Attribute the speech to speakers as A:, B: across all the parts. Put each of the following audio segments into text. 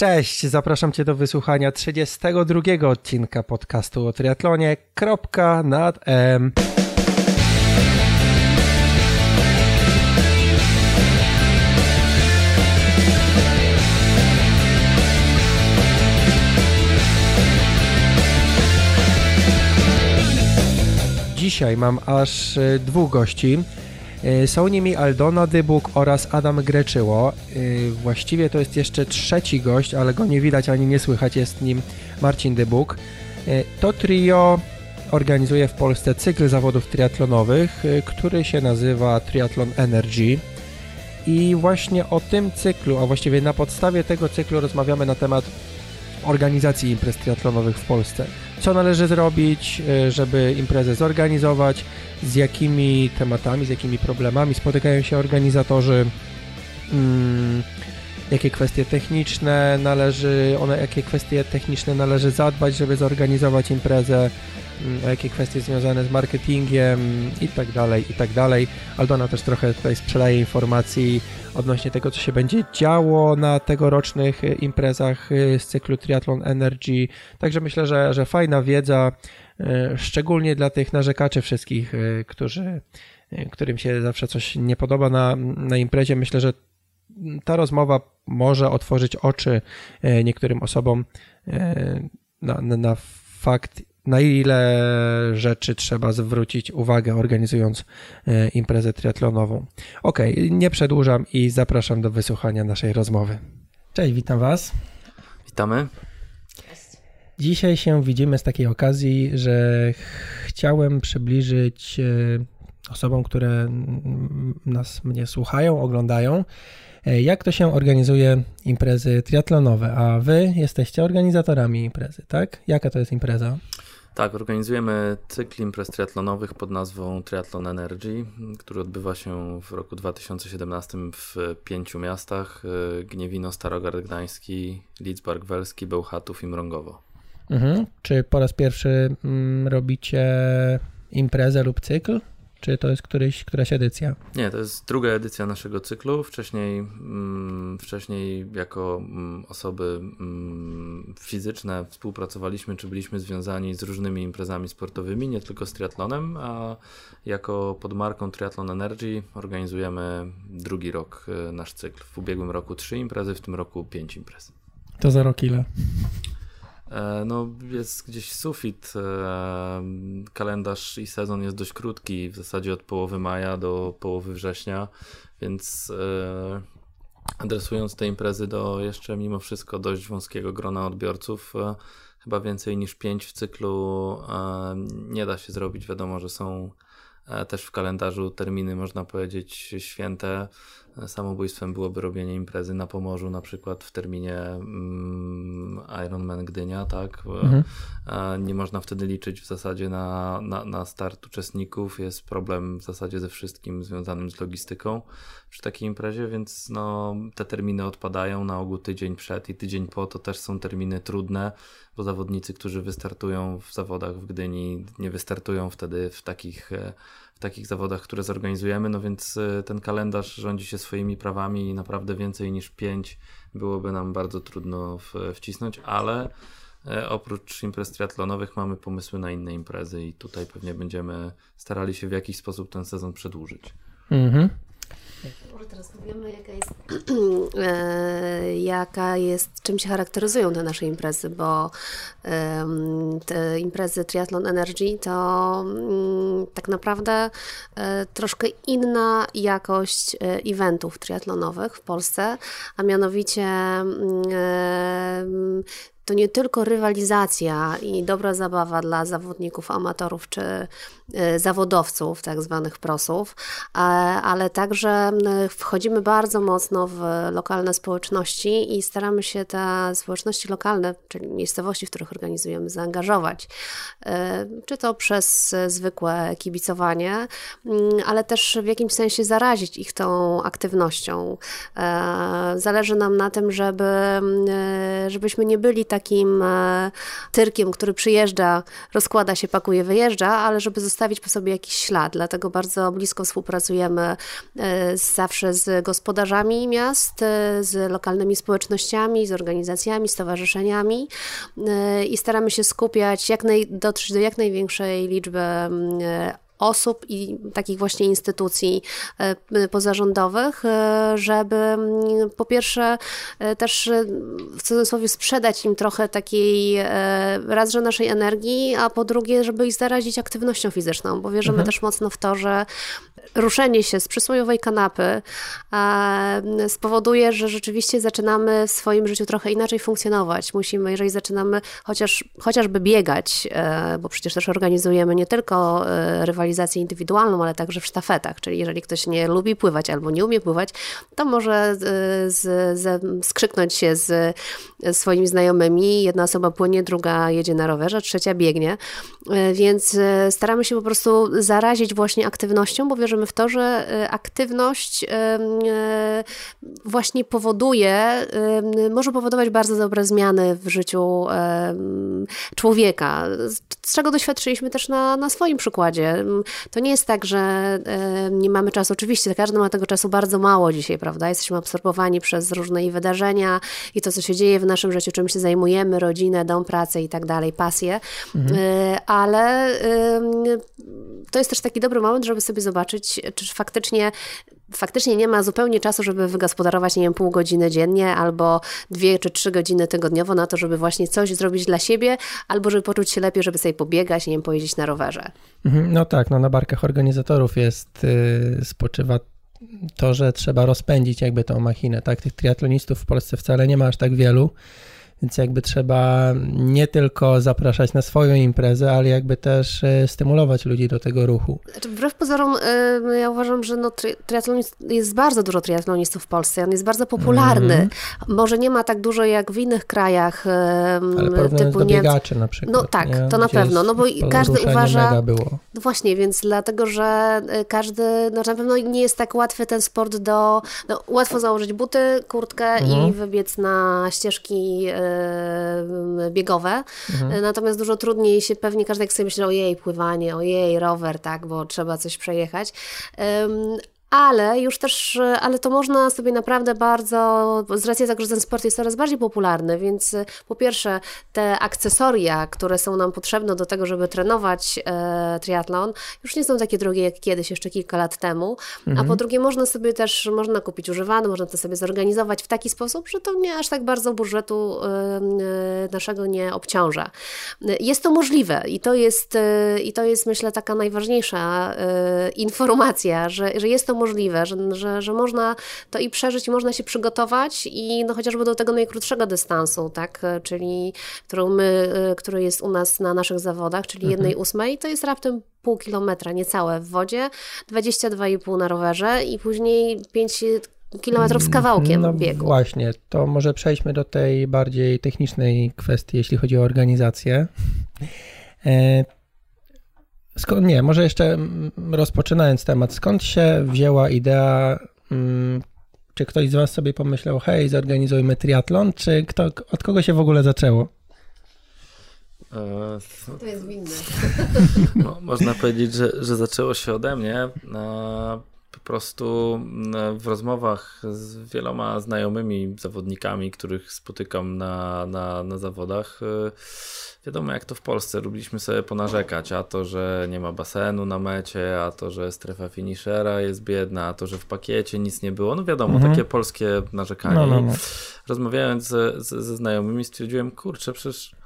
A: Cześć, zapraszam Cię do wysłuchania 32 odcinka podcastu o triatlonie. Kropka nad M. Dzisiaj mam aż e, dwóch gości. E, są nimi Aldona Dybuk oraz Adam Greczyło. E, właściwie to jest jeszcze trzeci gość, ale go nie widać ani nie słychać, jest nim Marcin Dybuk. E, to trio organizuje w Polsce cykl zawodów triatlonowych, który się nazywa Triathlon Energy. I właśnie o tym cyklu, a właściwie na podstawie tego cyklu rozmawiamy na temat organizacji imprez triatlonowych w Polsce. Co należy zrobić, żeby imprezę zorganizować, z jakimi tematami, z jakimi problemami spotykają się organizatorzy, mm, jakie kwestie techniczne należy, one, jakie kwestie techniczne należy zadbać, żeby zorganizować imprezę, mm, a jakie kwestie związane z marketingiem i tak dalej, i tak dalej. Aldona też trochę tutaj sprzedaje informacji odnośnie tego, co się będzie działo na tegorocznych imprezach z cyklu Triathlon Energy. Także myślę, że, że fajna wiedza, E, szczególnie dla tych narzekaczy wszystkich, e, którzy, e, którym się zawsze coś nie podoba na, na imprezie. Myślę, że ta rozmowa może otworzyć oczy niektórym osobom na, na, na fakt, na ile rzeczy trzeba zwrócić uwagę organizując imprezę triatlonową. Ok, nie przedłużam i zapraszam do wysłuchania naszej rozmowy. Cześć, witam Was.
B: Witamy.
A: Dzisiaj się widzimy z takiej okazji, że chciałem przybliżyć e, osobom, które nas mnie słuchają, oglądają, e, jak to się organizuje imprezy triatlonowe, a wy jesteście organizatorami imprezy, tak? Jaka to jest impreza?
B: Tak, organizujemy cykl imprez triatlonowych pod nazwą Triathlon Energy, który odbywa się w roku 2017 w pięciu miastach: e, Gniewino, Starogard Gdański, Lidzbark Welski, Bełchatów i Mrągowo.
A: Mhm. Czy po raz pierwszy mm, robicie imprezę lub cykl? Czy to jest któryś, któraś edycja?
B: Nie, to jest druga edycja naszego cyklu. Wcześniej, mm, wcześniej jako mm, osoby mm, fizyczne współpracowaliśmy, czy byliśmy związani z różnymi imprezami sportowymi, nie tylko z triatlonem, a jako pod marką Triathlon Energy organizujemy drugi rok y, nasz cykl. W ubiegłym roku trzy imprezy, w tym roku pięć imprez.
A: To za rok ile?
B: E, no, jest gdzieś sufit. E, kalendarz i sezon jest dość krótki, w zasadzie od połowy maja do połowy września, więc e, adresując te imprezy do jeszcze mimo wszystko dość wąskiego grona odbiorców, chyba więcej niż pięć w cyklu nie da się zrobić. Wiadomo, że są też w kalendarzu terminy, można powiedzieć, święte samobójstwem byłoby robienie imprezy na Pomorzu, na przykład w terminie mm, Ironman Gdynia, tak? Mhm. Nie można wtedy liczyć w zasadzie na, na, na start uczestników. Jest problem w zasadzie ze wszystkim związanym z logistyką przy takiej imprezie, więc no, te terminy odpadają na ogół tydzień przed i tydzień po. To też są terminy trudne, bo zawodnicy, którzy wystartują w zawodach w Gdyni, nie wystartują wtedy w takich e, w takich zawodach, które zorganizujemy, no więc e, ten kalendarz rządzi się swoimi prawami i naprawdę więcej niż pięć byłoby nam bardzo trudno w, wcisnąć, ale e, oprócz imprez triatlonowych mamy pomysły na inne imprezy i tutaj pewnie będziemy starali się w jakiś sposób ten sezon przedłużyć. Mhm.
C: Może teraz powiemy, jaka jest, e, jaka jest, czym się charakteryzują te nasze imprezy, bo te imprezy Triathlon Energy to mm, tak naprawdę e, troszkę inna jakość e, eventów triatlonowych w Polsce, a mianowicie mm, to nie tylko rywalizacja i dobra zabawa dla zawodników, amatorów czy zawodowców, tak zwanych prosów, ale także wchodzimy bardzo mocno w lokalne społeczności i staramy się te społeczności lokalne, czyli miejscowości, w których organizujemy, zaangażować. Y, czy to przez zwykłe kibicowanie, mm, ale też w jakimś sensie zarazić ich tą aktywnością. Zależy nam na tym, żeby, żebyśmy nie byli tak takim e, tyrkiem, który przyjeżdża, rozkłada się, pakuje, wyjeżdża, ale żeby zostawić po sobie jakiś ślad. Dlatego bardzo blisko współpracujemy e, zawsze z gospodarzami miast, z lokalnymi społecznościami, z organizacjami, stowarzyszeniami i staramy się skupiać, jak naj, dotrzeć do jak największej liczby osób i takich właśnie instytucji e, pozarządowych, e, żeby mm, po pierwsze e, też w cudzysłowie sprzedać im trochę takiej raz, że naszej energii, a po drugie, żeby ich zarazić aktywnością fizyczną, bo wierzymy mhm. też mocno w to, że ruszenie się z przysłowiowej kanapy spowoduje, że rzeczywiście zaczynamy w swoim życiu trochę inaczej funkcjonować. Musimy, jeżeli zaczynamy chociaż, chociażby biegać, bo przecież też organizujemy nie tylko rywalizację, rywalizację indywidualną, ale także w sztafetach. Czyli jeżeli ktoś nie lubi pływać albo nie umie pływać, to może z, z, skrzyknąć się z swoimi znajomymi. Jedna osoba płynie, druga jedzie na rowerze, trzecia biegnie. E, więc e, staramy się po prostu zarazić właśnie aktywnością, bo wierzymy w to, że e, aktywność właśnie powoduje, może powodować bardzo dobre zmiany w życiu człowieka, z czego doświadczyliśmy też na, na swoim przykładzie. To nie jest tak, że nie mamy czasu. Oczywiście każdy ma tego czasu bardzo mało dzisiaj, prawda? Jesteśmy absorbowani przez różne wydarzenia i to, co się dzieje w naszym życiu, czym się zajmujemy, rodzinę, dom, pracę i tak dalej, pasję. Mhm. Ale to jest też taki dobry moment, żeby sobie zobaczyć, czy faktycznie faktycznie nie ma zupełnie czasu, żeby wygospodarować, nie wiem, pół godziny dziennie albo dwie czy trzy godziny tygodniowo na to, żeby właśnie coś zrobić dla siebie, albo żeby poczuć się lepiej, żeby sobie pobiegać, nie wiem, pojeździć na rowerze.
A: Mhm, no tak, no na barkach organizatorów jest, yy, spoczywa to, że trzeba rozpędzić jakby tą machinę, tak? Tych triatlonistów w Polsce wcale nie ma aż tak wielu. Więc jakby trzeba nie tylko zapraszać na swoją imprezę, ale jakby też e, stymulować ludzi do tego ruchu.
C: Znaczy, wbrew pozorom, e, ja uważam, że no, jest bardzo dużo triatlonistów w Polsce. On jest bardzo popularny. Mm. Może nie ma tak dużo jak w innych krajach.
A: Ale typu do biegaczy na przykład.
C: No tak, nie? to na Gdzie pewno. No bo każdy uważa. Było. No właśnie, więc dlatego, że e, każdy, no na pewno nie jest tak łatwy ten sport do. No, łatwo założyć buty, kurtkę mm. i mhm. wybiec na ścieżki biegowe. Mhm. Natomiast dużo trudniej się pewnie każdy jak sobie myśli, ojej, pływanie, ojej, rower, tak, bo trzeba coś przejechać ale już też, ale to można sobie naprawdę bardzo, z racji tego, że ten sport jest coraz bardziej popularny, więc e, po pierwsze te akcesoria, które są nam potrzebne do tego, żeby trenować e, triatlon, już nie są takie drogie jak kiedyś, jeszcze kilka lat temu, mhm. a po drugie można sobie też, można kupić używane, można to sobie zorganizować w taki sposób, że to nie aż tak bardzo budżetu e, e naszego nie obciąża. Jest to możliwe i to jest, e, i to jest myślę taka najważniejsza e, informacja, że, że jest to możliwe, że, że, że można to i przeżyć, i można się przygotować i no chociażby do tego najkrótszego dystansu, tak, czyli którą my, który jest u nas na naszych zawodach, czyli jednej mhm. ósmej, to jest raptem pół kilometra, niecałe w wodzie, 22,5 na rowerze i później 5 kilometrów z kawałkiem no biegu.
A: Właśnie, to może przejdźmy do tej bardziej technicznej kwestii, jeśli chodzi o organizację. Skąd, nie, może jeszcze mm, rozpoczynając temat, skąd się wzięła idea, hmm, czy ktoś z Was sobie pomyślał, hej, zorganizujmy triatlon, czy kto, od kogo się w ogóle zaczęło?
C: E, to jest winne.
B: No, można powiedzieć, że, że zaczęło się ode mnie. E, po prostu mm, w rozmowach z wieloma znajomymi zawodnikami, których spotykam na, na, na zawodach, e, Wiadomo, jak to w Polsce, lubiliśmy sobie ponarzekać, a to, że nie ma basenu na mecie, a to, że strefa finishera jest biedna, a to, że w pakiecie nic nie było. No wiadomo, mhm. takie polskie narzekanie. No, no, no. Rozmawiając ze, ze znajomymi, stwierdziłem, kurczę, przecież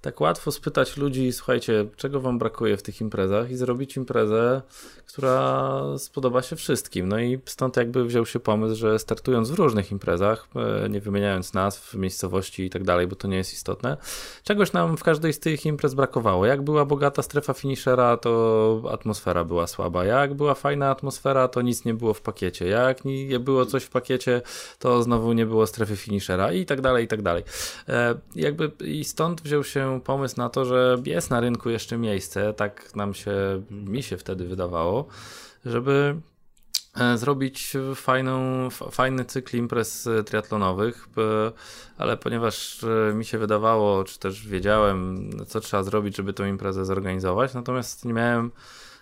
B: tak łatwo spytać ludzi, słuchajcie, czego wam brakuje w tych imprezach i zrobić imprezę, która spodoba się wszystkim. No i stąd jakby wziął się pomysł, że startując w różnych imprezach, e, nie wymieniając nazw, miejscowości i tak dalej, bo to nie jest istotne, czegoś nam w każdej z tych imprez brakowało. Jak była bogata strefa finishera, to atmosfera była słaba. Jak była fajna atmosfera, to nic nie było w pakiecie. Jak nie było coś w pakiecie, to znowu nie było strefy finishera i tak dalej, i tak dalej. E, jakby i stąd wziął się pomysł na to, że jest na rynku jeszcze miejsce, tak nam się, mi się wtedy wydawało, żeby zrobić fajną, fajny cykl imprez triatlonowych, ale ponieważ e, mi się wydawało, czy też wiedziałem, co trzeba zrobić, żeby tą imprezę zorganizować, natomiast nie miałem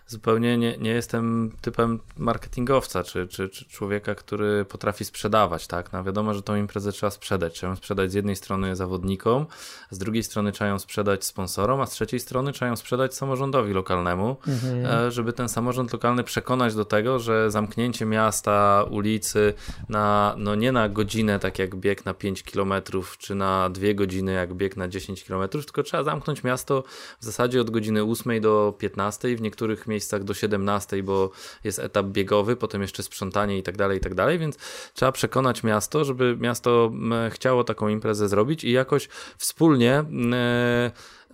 B: zupełnie nie, nie jestem typem marketingowca, czy, czy, czy człowieka, który potrafi sprzedawać, tak? No wiadomo, że tą imprezę trzeba sprzedać. Trzeba ją sprzedać z jednej strony zawodnikom, z drugiej strony trzeba ją sprzedać sponsorom, a z trzeciej strony trzeba ją sprzedać samorządowi lokalnemu, mhm. E, żeby ten samorząd lokalny przekonać do tego, że zamknięcie miasta, ulicy na, no nie na godzinę, tak jak bieg na 5 km, czy na dwie godziny, jak bieg na 10 km, tylko trzeba zamknąć miasto w zasadzie od godziny 8 do 15, w niektórych miejscach do 17, bo jest etap biegowy, potem jeszcze sprzątanie i tak dalej, i tak dalej, więc trzeba przekonać miasto, żeby miasto chciało taką imprezę zrobić i jakoś wspólnie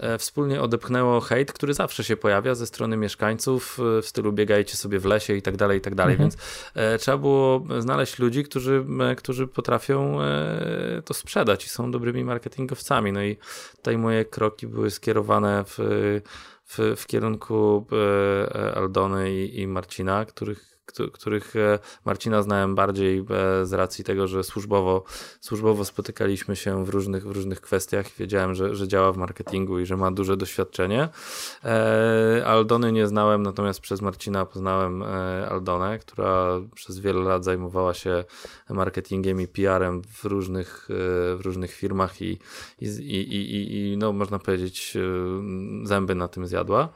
B: E, wspólnie odepchnęło hejt, który zawsze się pojawia ze strony mieszkańców e, w stylu biegajcie sobie w lesie i tak dalej, i tak dalej, mhm. więc e, trzeba było znaleźć ludzi, którzy, którzy potrafią to sprzedać i są dobrymi marketingowcami. No i tutaj moje kroki były skierowane w, w, w kierunku Aldony i, i Marcina, których których e, Marcina znałem bardziej e, z racji tego, że służbowo, służbowo spotykaliśmy się w różnych, w różnych kwestiach. Wiedziałem, że, że działa w marketingu i że ma duże doświadczenie. E, Aldony nie znałem, natomiast przez Marcina poznałem Aldonę, która przez wiele lat zajmowała się marketingiem i PR-em w różnych, w różnych firmach i, i, i, i, i no, można powiedzieć zęby na tym zjadła.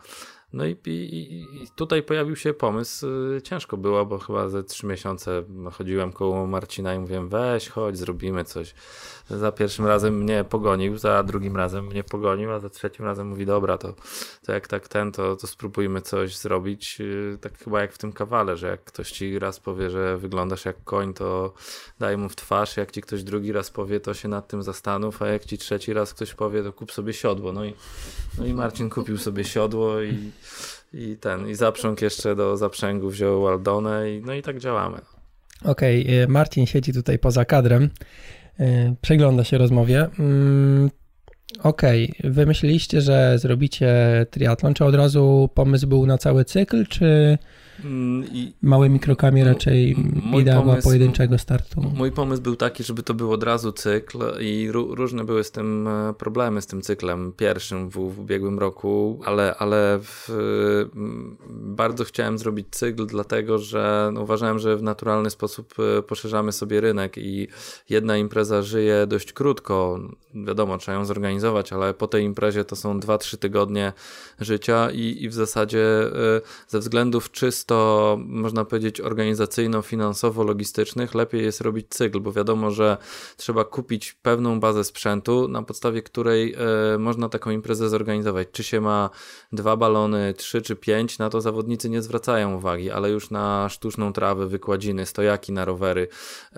B: No i, i, i, tutaj pojawił się pomysł. Y, ciężko było, bo chyba ze trzy miesiące chodziłem koło Marcina i mówiłem: weź, chodź, zrobimy coś. Za pierwszym razem mnie pogonił, za drugim razem mnie pogonił, a za trzecim razem mówi: dobra, to, to jak tak ten, to, to spróbujmy coś zrobić. Y, tak chyba jak w tym kawale, że jak ktoś ci raz powie, że wyglądasz jak koń, to daj mu w twarz. Jak ci ktoś drugi raz powie, to się nad tym zastanów, a jak ci trzeci raz ktoś powie, to kup sobie siodło. No i, no i Marcin kupił sobie siodło i i ten, i zaprząg jeszcze do zaprzęgu wziął Aldonę i no i tak działamy.
A: Okej, okay, Marcin siedzi tutaj poza kadrem, y, przegląda się rozmowie. Mm, okej, okay. wymyśliliście, że zrobicie triatlon, czy od razu pomysł był na cały cykl, czy I, Małymi krokami raczej idea była pojedynczego startu.
B: Mój pomysł był taki, żeby to był od razu cykl i różne były z tym e, problemy, z tym cyklem pierwszym w, w ubiegłym roku, ale, ale w, bardzo chciałem zrobić cykl, dlatego że no, uważałem, że w naturalny sposób e, poszerzamy sobie rynek i jedna impreza żyje dość krótko. Wiadomo, trzeba ją zorganizować, ale po tej imprezie to są 2-3 tygodnie życia i, i w zasadzie e, ze względów czysto czysto, można powiedzieć, organizacyjno-finansowo-logistycznych, lepiej jest robić cykl, bo wiadomo, że trzeba kupić pewną bazę sprzętu, na podstawie której y, można taką imprezę zorganizować. Czy się ma dwa balony, trzy czy pięć, na to zawodnicy nie zwracają uwagi, ale już na sztuczną trawę, wykładziny, stojaki na rowery, y,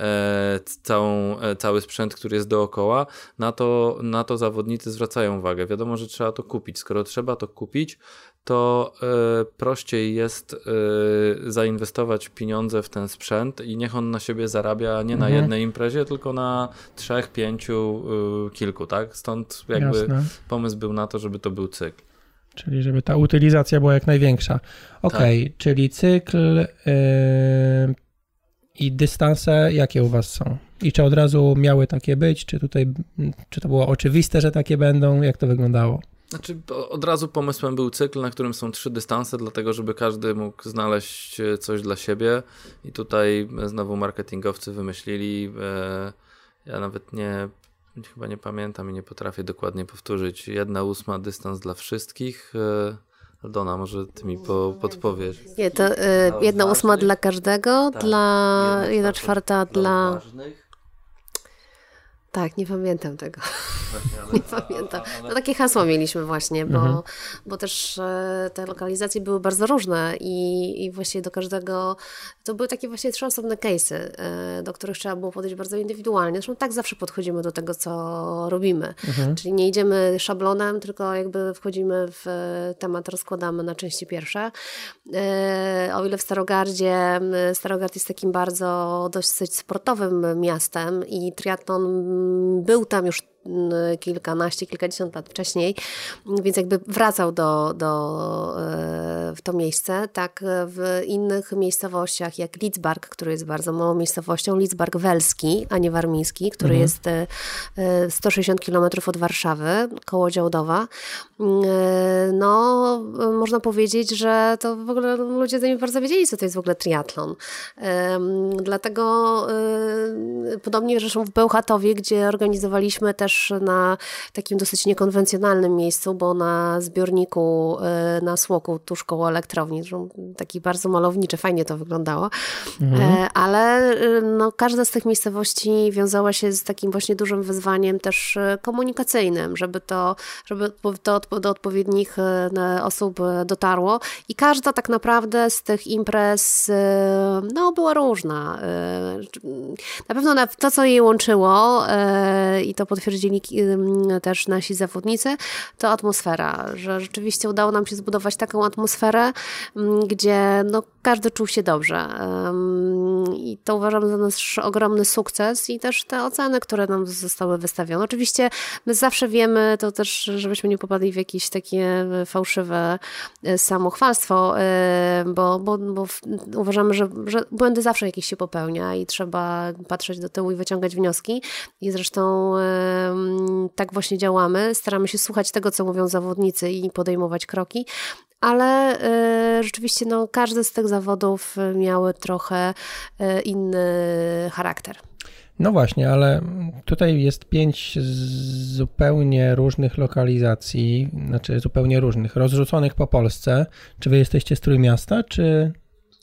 B: całą, y, cały sprzęt, który jest dookoła, na to, na to zawodnicy zwracają uwagę. Wiadomo, że trzeba to kupić. Skoro trzeba to kupić, to y, prościej jest y, zainwestować pieniądze w ten sprzęt i niech on na siebie zarabia nie na mhm. jednej imprezie, tylko na trzech, pięciu, y, kilku, tak? Stąd jakby Jasne. pomysł był na to, żeby to był cykl.
A: Czyli żeby ta utylizacja była jak największa. Okej, okay, tak. czyli cykl i dystanse jakie u was są? I czy od razu miały takie być? Czy tutaj, czy to było oczywiste, że takie będą? Jak to wyglądało?
B: Znaczy, od razu pomysłem był cykl, na którym są trzy dystanse, dlatego żeby każdy mógł znaleźć e, coś dla siebie. I tutaj znowu marketingowcy wymyślili. E, ja nawet nie, chyba nie pamiętam i nie potrafię dokładnie powtórzyć. Jedna ósma dystans dla wszystkich. E, Aldona, może ty mi po, podpowiesz.
C: Nie, to jedna ósma dla każdego, tak, dla jedna czwarta dla. Ważnych tak, nie pamiętam tego. Właśnie, nie pamiętam. No takie hasło mieliśmy właśnie, bo, mhm. bo też e, te lokalizacje były bardzo różne i, i właściwie do każdego, to były takie właśnie trzy osobne case'y, e, do których trzeba było podejść bardzo indywidualnie. Zresztą tak zawsze podchodzimy do tego, co robimy. Mhm. Czyli nie idziemy szablonem, tylko jakby wchodzimy w temat, rozkładamy na części pierwsze. E, o ile w Starogardzie, Starogard jest takim bardzo dosyć sportowym miastem i triatlon był tam już kilkanaście, kilkadziesiąt lat wcześniej, więc jakby wracał do, do, w to miejsce. Tak w innych miejscowościach, jak Lidzbark, który jest bardzo małą miejscowością, Lidzbark Welski, a nie Warmiński, który mhm. jest 160 km od Warszawy, koło Działdowa. No, można powiedzieć, że to w ogóle ludzie nie bardzo wiedzieli, co to jest w ogóle triatlon. Dlatego podobnie zresztą w Bełchatowie, gdzie organizowaliśmy też na takim dosyć niekonwencjonalnym miejscu, bo na zbiorniku e, na Słoku, tuż koło elektrowni, taki bardzo malowniczy, fajnie to wyglądało, mhm. E, ale e, no, każda z tych miejscowości wiązała się z takim właśnie dużym wyzwaniem też komunikacyjnym, żeby to, żeby to do odpowiednich osób dotarło i każda tak naprawdę z tych imprez no, była różna. Na pewno to, co jej łączyło i to potwierdzili też nasi zawodnicy, to atmosfera, że rzeczywiście udało nam się zbudować taką atmosferę, gdzie no, każdy czuł się dobrze. I to uważam za nasz ogromny sukces i też te oceny, które nam zostały wystawione. Oczywiście my zawsze wiemy, to też, żebyśmy nie popadli w jakieś takie fałszywe e, samochwalstwo, e, bo, bo, bo uważamy, że, że błędy zawsze jakieś się popełnia i trzeba patrzeć do tyłu i wyciągać wnioski. I zresztą tak właśnie działamy. Staramy się słuchać tego, co mówią zawodnicy i podejmować kroki, ale y, rzeczywiście no, każdy z tych zawodów miały trochę y, inny charakter.
A: No właśnie, ale tutaj jest pięć zupełnie różnych lokalizacji, znaczy zupełnie różnych, rozrzuconych po Polsce. Czy wy jesteście z Trójmiasta, czy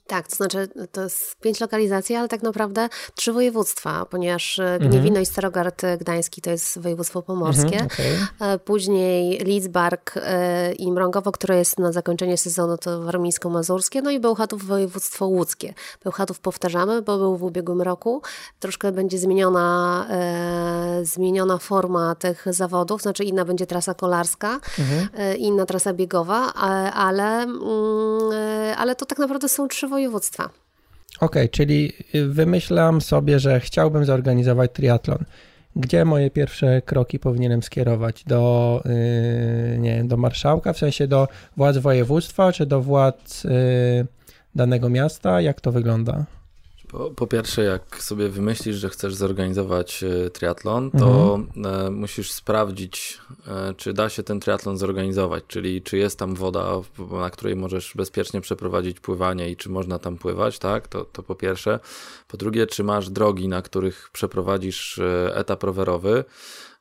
C: tak, to znaczy to jest pięć lokalizacji, ale tak naprawdę trzy województwa, ponieważ e, mhm. Gniewino i Starogard Gdański to jest województwo pomorskie. Mhm, okay. Później Lidzbark e, i Mrągowo, które jest na zakończenie sezonu, to warmińsko-mazurskie, no i Bełchatów województwo łódzkie. Bełchatów powtarzamy, bo był w ubiegłym roku. Troszkę będzie zmieniona, e, zmieniona forma tych zawodów, znaczy inna będzie trasa kolarska, mhm. e, inna trasa biegowa, ale, mm, ale to tak naprawdę są trzy województwa.
A: Okay, czyli wymyślam sobie, że chciałbym zorganizować triatlon. Gdzie moje pierwsze kroki powinienem skierować? Do, yy, nie do marszałka, w sensie do władz województwa, czy do władz yy, danego miasta? Jak to wygląda?
B: Po, po, pierwsze, jak sobie wymyślisz, że chcesz zorganizować e, triatlon, to mhm. E, musisz sprawdzić, e, czy da się ten triatlon zorganizować, czyli czy jest tam woda, na której możesz bezpiecznie przeprowadzić pływanie i czy można tam pływać, tak? To, to po pierwsze. Po drugie, czy masz drogi, na których przeprowadzisz etap rowerowy.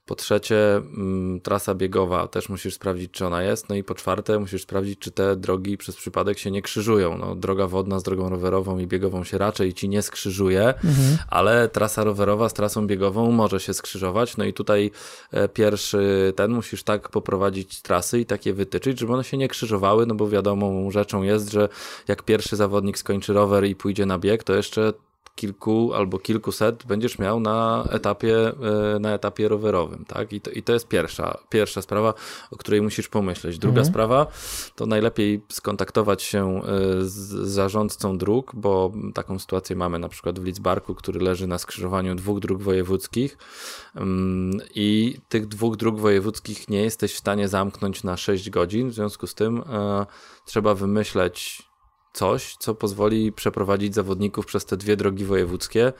B: Po trzecie, mm, trasa biegowa, też musisz sprawdzić, czy ona jest. No i po czwarte, musisz sprawdzić, czy te drogi przez przypadek się nie krzyżują. No, droga wodna z drogą rowerową i biegową się raczej ci nie skrzyżuje, mhm. ale trasa rowerowa z trasą biegową może się skrzyżować. No i tutaj e, pierwszy ten musisz tak poprowadzić trasy i takie wytyczyć, żeby one się nie krzyżowały, no bo wiadomą rzeczą jest, że jak pierwszy zawodnik skończy rower i pójdzie na bieg, to jeszcze kilku albo kilkuset będziesz miał na etapie, e, na etapie rowerowym, tak? I to, i to jest pierwsza, pierwsza sprawa, o której musisz pomyśleć. Druga mhm. sprawa, to najlepiej skontaktować się e, z zarządcą dróg, bo taką sytuację mamy na przykład w Lidzbarku, który leży na skrzyżowaniu dwóch dróg wojewódzkich mm, i tych dwóch dróg wojewódzkich nie jesteś w stanie zamknąć na 6 godzin, w związku z tym e, trzeba wymyśleć coś, co pozwoli przeprowadzić zawodników przez te dwie drogi wojewódzkie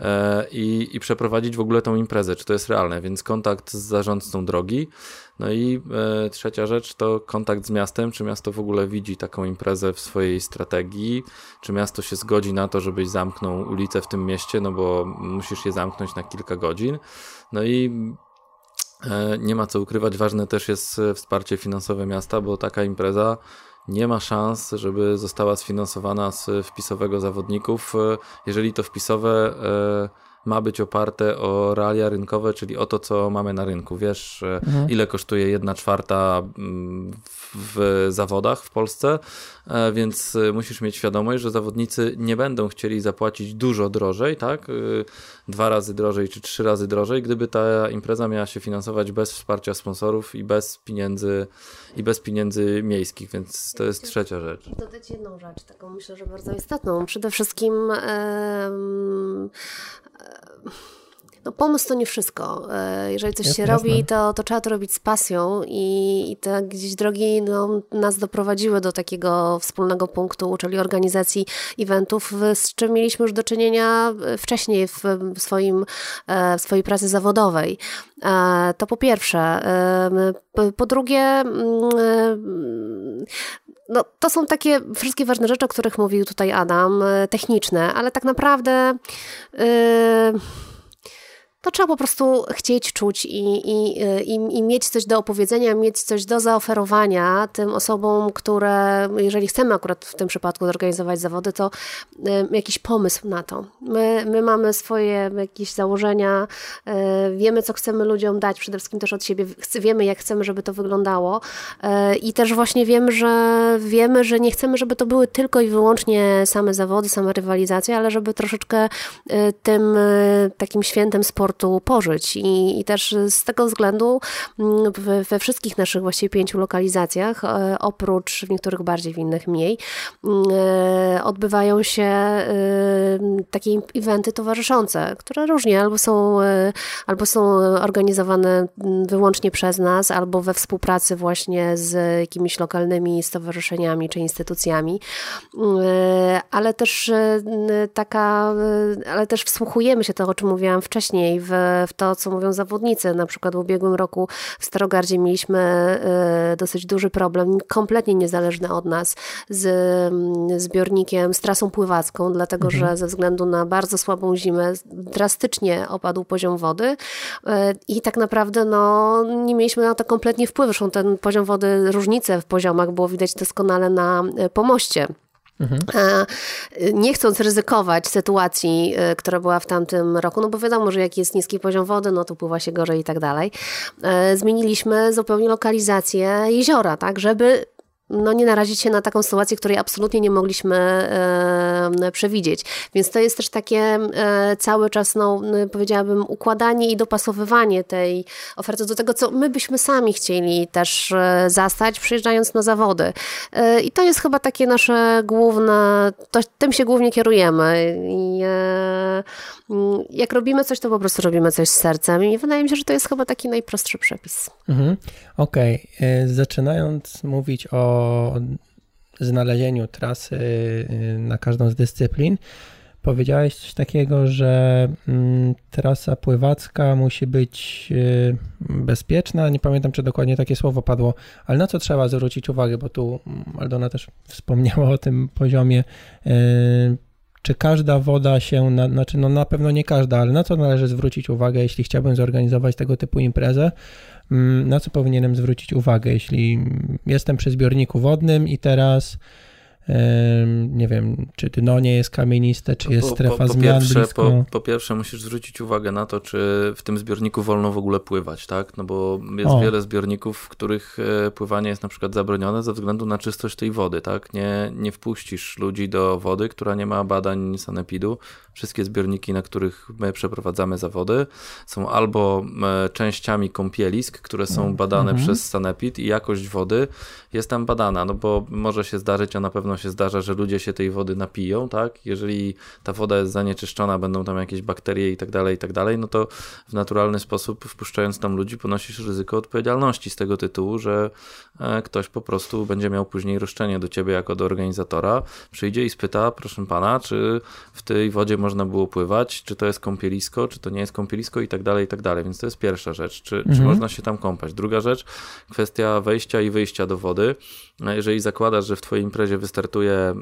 B: e, i, i przeprowadzić w ogóle tą imprezę, czy to jest realne, więc kontakt z zarządcą drogi. No i e, trzecia rzecz to kontakt z miastem, czy miasto w ogóle widzi taką imprezę w swojej strategii, czy miasto się zgodzi na to, żebyś zamknął ulicę w tym mieście, no bo musisz je zamknąć na kilka godzin. No i e, nie ma co ukrywać, ważne też jest wsparcie finansowe miasta, bo taka impreza nie ma szans, żeby została sfinansowana z wpisowego zawodników, e, jeżeli to wpisowe e, ma być oparte o realia rynkowe, czyli o to, co mamy na rynku. Wiesz, e, mhm. ile kosztuje jedna czwarta mm, w zawodach w Polsce, więc musisz mieć świadomość, że zawodnicy nie będą chcieli zapłacić dużo drożej, tak? Dwa razy drożej czy trzy razy drożej, gdyby ta impreza miała się finansować bez wsparcia sponsorów i bez pieniędzy i bez pieniędzy miejskich, więc to jest trzecia rzecz.
C: Dodać jedną rzecz, taką myślę, że bardzo istotną. Przede wszystkim no pomysł to nie wszystko. E, jeżeli coś się robi, to, to trzeba to robić z pasją i, i te gdzieś drogi no, nas doprowadziły do takiego wspólnego punktu, czyli organizacji eventów, z czym mieliśmy już do czynienia wcześniej w, swoim, e, w swojej pracy zawodowej. E, to po pierwsze. Po drugie, mm, no, to są takie wszystkie ważne rzeczy, o których mówił tutaj Adam, techniczne, ale tak naprawdę. Yy to trzeba po prostu chcieć, czuć i, i, i, i, mieć coś do opowiedzenia, mieć coś do zaoferowania tym osobom, które, jeżeli chcemy akurat w tym przypadku zorganizować zawody, to jakiś pomysł na to. My, my mamy swoje jakieś założenia, y, wiemy, co chcemy ludziom dać, przede wszystkim też od siebie, wiemy, jak chcemy, żeby to wyglądało y, i też właśnie wiemy, że wiemy, że nie chcemy, żeby to były tylko i wyłącznie same zawody, same rywalizacje, ale żeby troszeczkę tym takim świętem sportu sportu pożyć. I, i też z tego względu mm, we, we wszystkich naszych właściwie pięciu lokalizacjach, e, oprócz w niektórych bardziej, w innych mniej, mm, e, odbywają się e, takie eventy towarzyszące, które różnie albo są, albo są organizowane mm, wyłącznie przez nas, albo we współpracy właśnie z jakimiś lokalnymi stowarzyszeniami czy instytucjami, ale też taka, ale też wsłuchujemy się to, o czym mówiłam wcześniej, w, w to, co mówią zawodnicy. Na przykład w ubiegłym roku w Starogardzie mieliśmy y, dosyć duży problem, kompletnie niezależny od nas, z mm, zbiornikiem, z trasą pływacką, dlatego mhm. że ze względu na bardzo słabą zimę drastycznie opadł poziom wody y, i tak naprawdę no, nie mieliśmy na to kompletnie wpływu. Zresztą ten poziom wody, różnice w poziomach było widać doskonale na y, pomoście. Mhm. Nie chcąc ryzykować sytuacji, e, która była w tamtym roku, no bo wiadomo, że jak jest niski poziom wody, no to pływa się gorzej i tak dalej. E, zmieniliśmy zupełnie lokalizację jeziora, tak, żeby no, nie narazić się na taką sytuację, której absolutnie nie mogliśmy e, przewidzieć. Więc to jest też takie e, cały czas, no, powiedziałabym, układanie i dopasowywanie tej oferty do tego, co my byśmy sami chcieli też e, zastać, przyjeżdżając na zawody. E, I to jest chyba takie nasze główne, to, tym się głównie kierujemy. I, e, jak robimy coś, to po prostu robimy coś z sercem i wydaje mi się, że to jest chyba taki najprostszy przepis.
A: Mhm. Okej, okay. E, zaczynając mówić o znalezieniu trasy y, na każdą z dyscyplin, powiedziałeś coś takiego, że mm, trasa pływacka musi być y, bezpieczna. Nie pamiętam, czy dokładnie takie słowo padło, ale na co trzeba zwrócić uwagę, bo tu Aldona też wspomniała o tym poziomie. Czy każda woda się, na, znaczy no na pewno nie każda, ale na co należy zwrócić uwagę, jeśli chciałbym zorganizować tego typu imprezę? Mm, na co powinienem zwrócić uwagę, jeśli jestem przy zbiorniku wodnym i teraz nie wiem, czy dno nie jest kamieniste, czy jest strefa po, po, zmian pierwsze, blisko.
B: Po, po, pierwsze musisz zwrócić uwagę na to, czy w tym zbiorniku wolno w ogóle pływać, tak? No bo jest o. wiele zbiorników, w których e, pływanie jest na przykład zabronione ze względu na czystość tej wody, tak? Nie, nie wpuścisz ludzi do wody, która nie ma badań sanepidu. Wszystkie zbiorniki, na których my przeprowadzamy zawody, są albo e, częściami kąpielisk, które są badane mhm. przez sanepid i jakość wody jest tam badana, no bo może się zdarzyć, a na pewno się zdarza, że ludzie się tej wody napiją, tak? Jeżeli ta woda jest zanieczyszczona, będą tam jakieś bakterie i tak dalej, i tak dalej, no to w naturalny sposób wpuszczając tam ludzi ponosisz ryzyko odpowiedzialności z tego tytułu, że e, ktoś po prostu będzie miał później roszczenie do ciebie jako do organizatora, przyjdzie i spyta, proszę pana, czy w tej wodzie można było pływać, czy to jest kąpielisko, czy to nie jest kąpielisko i tak dalej, i tak dalej. Więc to jest pierwsza rzecz, czy, mhm. czy można się tam kąpać. Druga rzecz, kwestia wejścia i wyjścia do wody. Jeżeli zakładasz, że w twojej imprezie wystarczy startuje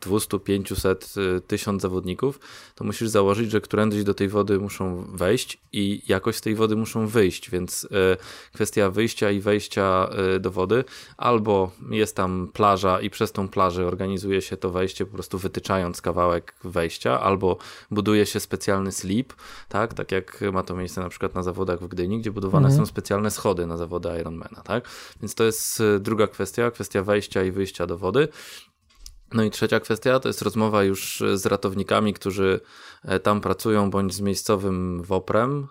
B: 200, 500, 1000 zawodników, to musisz założyć, że którędyś do tej wody muszą wejść i jakoś z tej wody muszą wyjść, więc e, kwestia wyjścia i wejścia e, do wody, albo jest tam plaża i przez tą plażę organizuje się to wejście po prostu wytyczając kawałek wejścia, albo buduje się specjalny slip, tak, tak jak ma to miejsce na przykład na zawodach w Gdyni, gdzie budowane mhm. są specjalne schody na zawody Ironmana, tak, więc to jest e, druga kwestia, kwestia wejścia i wyjścia do wody. No i trzecia kwestia to jest rozmowa już z ratownikami, którzy e, tam pracują, bądź z miejscowym WOPRem,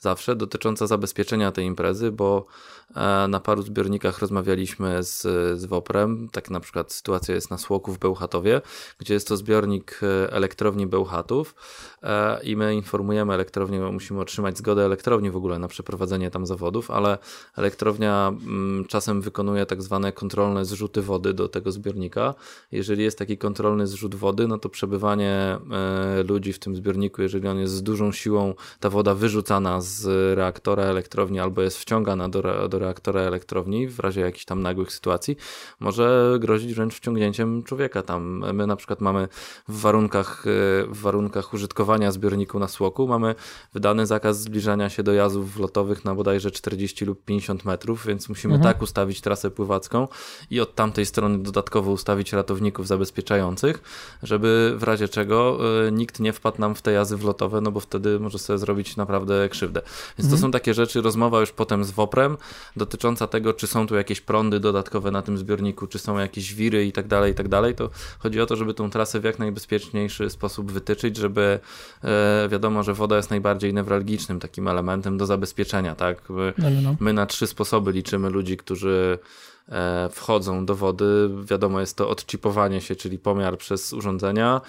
B: zawsze dotycząca zabezpieczenia tej imprezy, bo e, na paru zbiornikach rozmawialiśmy z, z WOPRem, tak na przykład sytuacja jest na Słoku w Bełchatowie, gdzie jest to zbiornik e, elektrowni Bełchatów e, i my informujemy elektrownię, musimy otrzymać zgodę elektrowni w ogóle na przeprowadzenie tam zawodów, ale elektrownia mm, czasem wykonuje tak zwane kontrolne zrzuty wody do tego zbiornika. Jeżeli jest taki kontrolny zrzut wody, no to przebywanie ludzi w tym zbiorniku, jeżeli on jest z dużą siłą, ta woda wyrzucana z reaktora elektrowni albo jest wciągana do, do reaktora elektrowni w razie jakichś tam nagłych sytuacji, może grozić wręcz wciągnięciem człowieka tam. My na przykład mamy w warunkach, w warunkach użytkowania zbiorniku na Słoku, mamy wydany zakaz zbliżania się do jazdów lotowych na bodajże 40 lub 50 metrów, więc musimy mhm. tak ustawić trasę pływacką i od tamtej strony dodatkowo ustawić ratowników zabezpieczających, żeby w razie czego y, nikt nie wpadł nam w te jazdy wlotowe, no bo wtedy może sobie zrobić naprawdę krzywdę. Więc mhm. to są takie rzeczy, rozmowa już potem z WOPRem dotycząca tego, czy są tu jakieś prądy dodatkowe na tym zbiorniku, czy są jakieś wiry i tak dalej, i tak dalej. To chodzi o to, żeby tą trasę w jak najbezpieczniejszy sposób wytyczyć, żeby e, wiadomo, że woda jest najbardziej newralgicznym takim elementem do zabezpieczenia, tak? My, no, no, no. my na trzy sposoby liczymy ludzi, którzy e, wchodzą do wody. Wiadomo, jest to odchipowanie się, czyli pomiar przez urządzenia.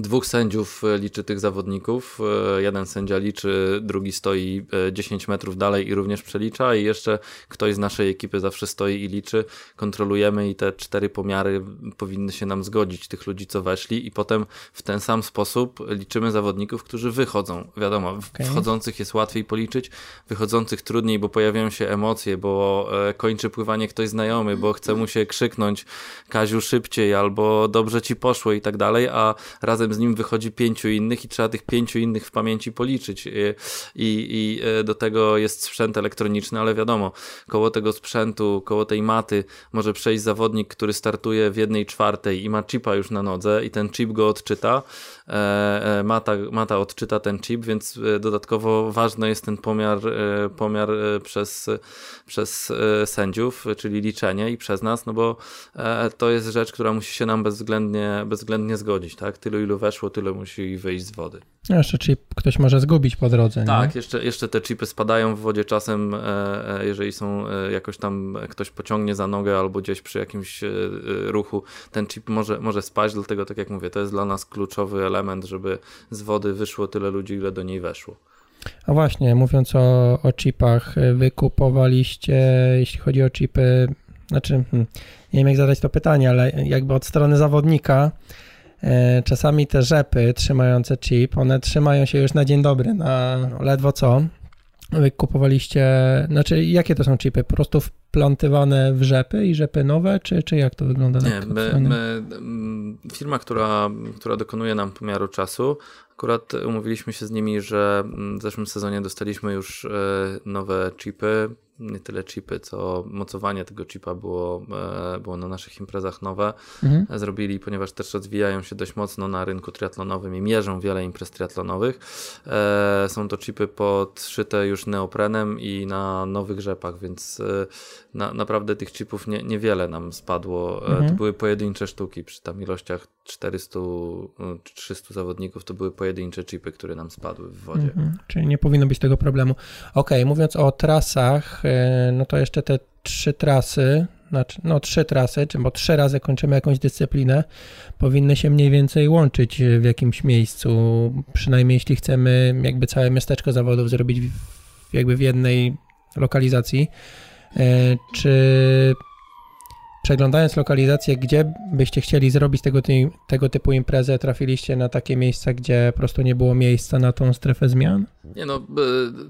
B: Dwóch sędziów e, liczy tych zawodników. E, jeden sędzia liczy, drugi stoi 10 e, metrów dalej i również przelicza, i jeszcze ktoś z naszej ekipy zawsze stoi i liczy. Kontrolujemy i te cztery pomiary powinny się nam zgodzić, tych ludzi, co weszli, i potem w ten sam sposób liczymy zawodników, którzy wychodzą. Wiadomo, okay. wchodzących jest łatwiej policzyć, wychodzących trudniej, bo pojawiają się emocje, bo kończy pływanie ktoś znajomy, bo chce mu się krzyknąć Kaziu szybciej, albo dobrze ci poszło i tak dalej, a razem z nim wychodzi pięciu innych i trzeba tych pięciu innych w pamięci policzyć. I, i, i e, do tego jest sprzęt elektroniczny, ale wiadomo, koło tego sprzętu, koło tej maty może przejść zawodnik, który startuje w jednej czwartej i ma chipa już na nodze i ten chip go odczyta, mata, mata odczyta ten chip, więc e, dodatkowo ważny jest ten pomiar, pomiar przez, przez sędziów, czyli liczenie i przez nas, no bo to jest rzecz, która musi się nam bezwzględnie, bezwzględnie zgodzić, tak? Tylu ilu weszło, tyle musi wyjść z wody.
A: No jeszcze chip ktoś może zgubić po drodze.
B: Tak, jeszcze, jeszcze te chipy spadają w wodzie czasem, jeżeli są jakoś tam ktoś pociągnie za nogę albo gdzieś przy jakimś ruchu, ten chip może, może spaść, dlatego tak jak mówię, to jest dla nas kluczowy element element, żeby z wody wyszło tyle ludzi, ile do niej weszło.
A: A właśnie, mówiąc o, o chipach, wy kupowaliście, jeśli chodzi o chipy, znaczy, hmm, nie wiem jak zadać to pytanie, ale jakby od strony zawodnika, e, czasami te rzepy trzymające chip, one trzymają się już na dzień dobry, na ledwo co. Wy kupowaliście, znaczy jakie to są chipy? Po prostu wplątywane w rzepy i rzepy nowe, czy, czy jak to wygląda?
B: Nie, my, my, mm, firma, która, która dokonuje nam pomiaru czasu, akurat umówiliśmy się z nimi, że w zeszłym sezonie dostaliśmy już e, nowe chipy, nie tyle chipy, co mocowanie tego chipa było, e, było na naszych imprezach nowe. Mhm. Zrobili, ponieważ też rozwijają się dość mocno na rynku triatlonowym i mierzą wiele imprez triatlonowych. E, są to chipy podszyte już neoprenem i na nowych rzepach, więc e, na, naprawdę tych chipów nie, niewiele nam spadło. Mhm. To były pojedyncze sztuki przy tam ilościach 400 czy 300 zawodników, to były pojedyncze chipy, które nam spadły w wodzie. Mhm.
A: Czyli nie powinno być tego problemu. Ok, mówiąc o trasach, no to jeszcze te trzy trasy, znaczy, no trzy trasy, czy bo trzy razy kończymy jakąś dyscyplinę, powinny się mniej więcej łączyć w jakimś miejscu, przynajmniej jeśli chcemy jakby całe miasteczko zawodów zrobić w, jakby w jednej lokalizacji. E, czy przeglądając lokalizację, gdzie byście chcieli zrobić tego, tego typu imprezę, trafiliście na takie miejsca, gdzie po prostu nie było miejsca na tą strefę zmian?
B: Nie no,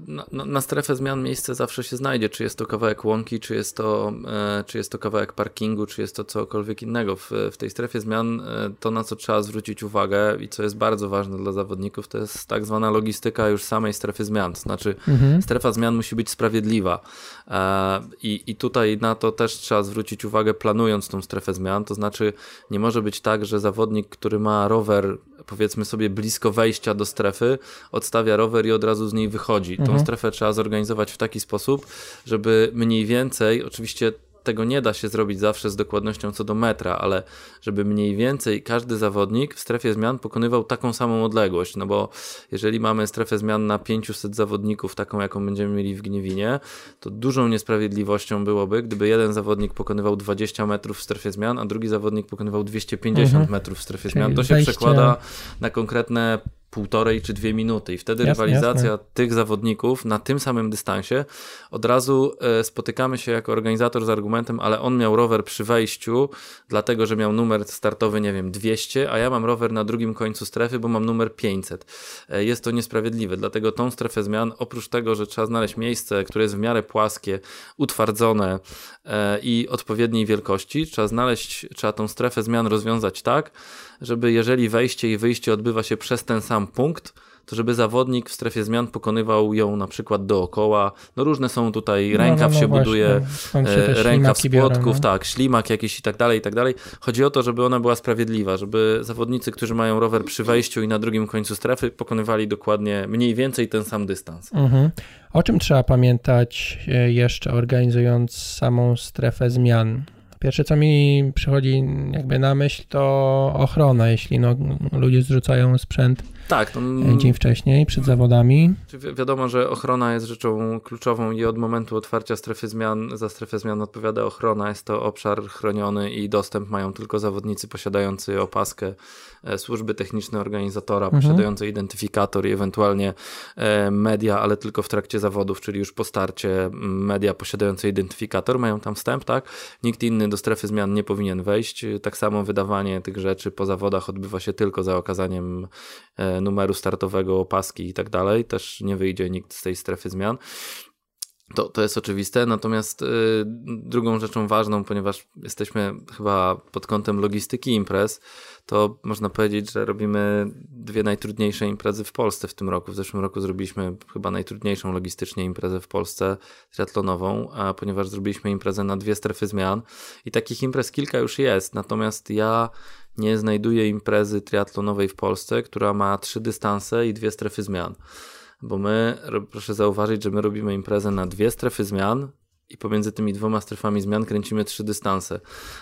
B: na, na, strefę zmian miejsce zawsze się znajdzie, czy jest to kawałek łąki, czy jest to, e, czy jest to kawałek parkingu, czy jest to cokolwiek innego. W, w tej strefie zmian e, to, na co trzeba zwrócić uwagę i co jest bardzo ważne dla zawodników, to jest tak zwana logistyka już samej strefy zmian. To znaczy mhm. strefa zmian musi być sprawiedliwa e, i, i tutaj na to też trzeba zwrócić uwagę planując tą strefę zmian, to znaczy nie może być tak, że zawodnik, który ma rower powiedzmy sobie blisko wejścia do strefy, odstawia rower i od razu z niej wychodzi. Mhm. Tą strefę trzeba zorganizować w taki sposób, żeby mniej więcej, oczywiście tego nie da się zrobić zawsze z dokładnością co do metra, ale żeby mniej więcej każdy zawodnik w strefie zmian pokonywał taką samą odległość, no bo jeżeli mamy strefę zmian na 500 zawodników, taką jaką będziemy mieli w Gniewinie, to dużą niesprawiedliwością byłoby, gdyby jeden zawodnik pokonywał 20 metrów w strefie zmian, a drugi zawodnik pokonywał 250 mhm. metrów w strefie Czyli zmian. To się przekłada na konkretne półtorej czy dwie minuty i wtedy jasne, rywalizacja jasne. tych zawodników na tym samym dystansie od razu e, spotykamy się jako organizator z argumentem, ale on miał rower przy wejściu, dlatego że miał numer startowy, nie wiem, 200, a ja mam rower na drugim końcu strefy, bo mam numer 500. E, jest to niesprawiedliwe, dlatego tą strefę zmian, oprócz tego, że trzeba znaleźć miejsce, które jest w miarę płaskie, utwardzone e, i odpowiedniej wielkości, trzeba znaleźć, trzeba tą strefę zmian rozwiązać tak, żeby jeżeli wejście i wyjście odbywa się przez ten sam punkt, to żeby zawodnik w strefie zmian pokonywał ją na przykład dookoła. No różne są tutaj, rękaw no, no, no się właśnie. buduje, e, rękaw z płotków, tak, ślimak jakiś i tak dalej, i tak dalej. Chodzi o to, żeby ona była sprawiedliwa, żeby zawodnicy, którzy mają rower przy wejściu i na drugim końcu strefy, pokonywali dokładnie mniej więcej ten sam dystans. Mhm.
A: O czym trzeba pamiętać e, jeszcze organizując samą strefę zmian? Pierwsze, co mi przychodzi jakby na myśl, to ochrona, jeśli no, ludzie zrzucają sprzęt tak, to, e, dzień wcześniej, przed zawodami.
B: Wi wiadomo, że ochrona jest rzeczą kluczową i od momentu otwarcia strefy zmian, za strefę zmian odpowiada ochrona. Jest to obszar chroniony i dostęp mają tylko zawodnicy posiadający opaskę e, służby techniczne organizatora, mhm. posiadający identyfikator i ewentualnie e, media, ale tylko w trakcie zawodów, czyli już po starcie media posiadające identyfikator mają tam wstęp, tak? Nikt inny do strefy zmian nie powinien wejść. Tak samo wydawanie tych rzeczy po zawodach odbywa się tylko za okazaniem numeru startowego, opaski i tak dalej. Też nie wyjdzie nikt z tej strefy zmian. To, to jest oczywiste, natomiast y, drugą rzeczą ważną, ponieważ jesteśmy chyba pod kątem logistyki imprez, to można powiedzieć, że robimy dwie najtrudniejsze imprezy w Polsce w tym roku. W zeszłym roku zrobiliśmy chyba najtrudniejszą logistycznie imprezę w Polsce triatlonową, a ponieważ zrobiliśmy imprezę na dwie strefy zmian i takich imprez kilka już jest, natomiast ja nie znajduję imprezy triatlonowej w Polsce, która ma trzy dystanse i dwie strefy zmian. Bo my, proszę zauważyć, że my robimy imprezę na dwie strefy zmian, i pomiędzy tymi dwoma strefami zmian kręcimy trzy dystanse.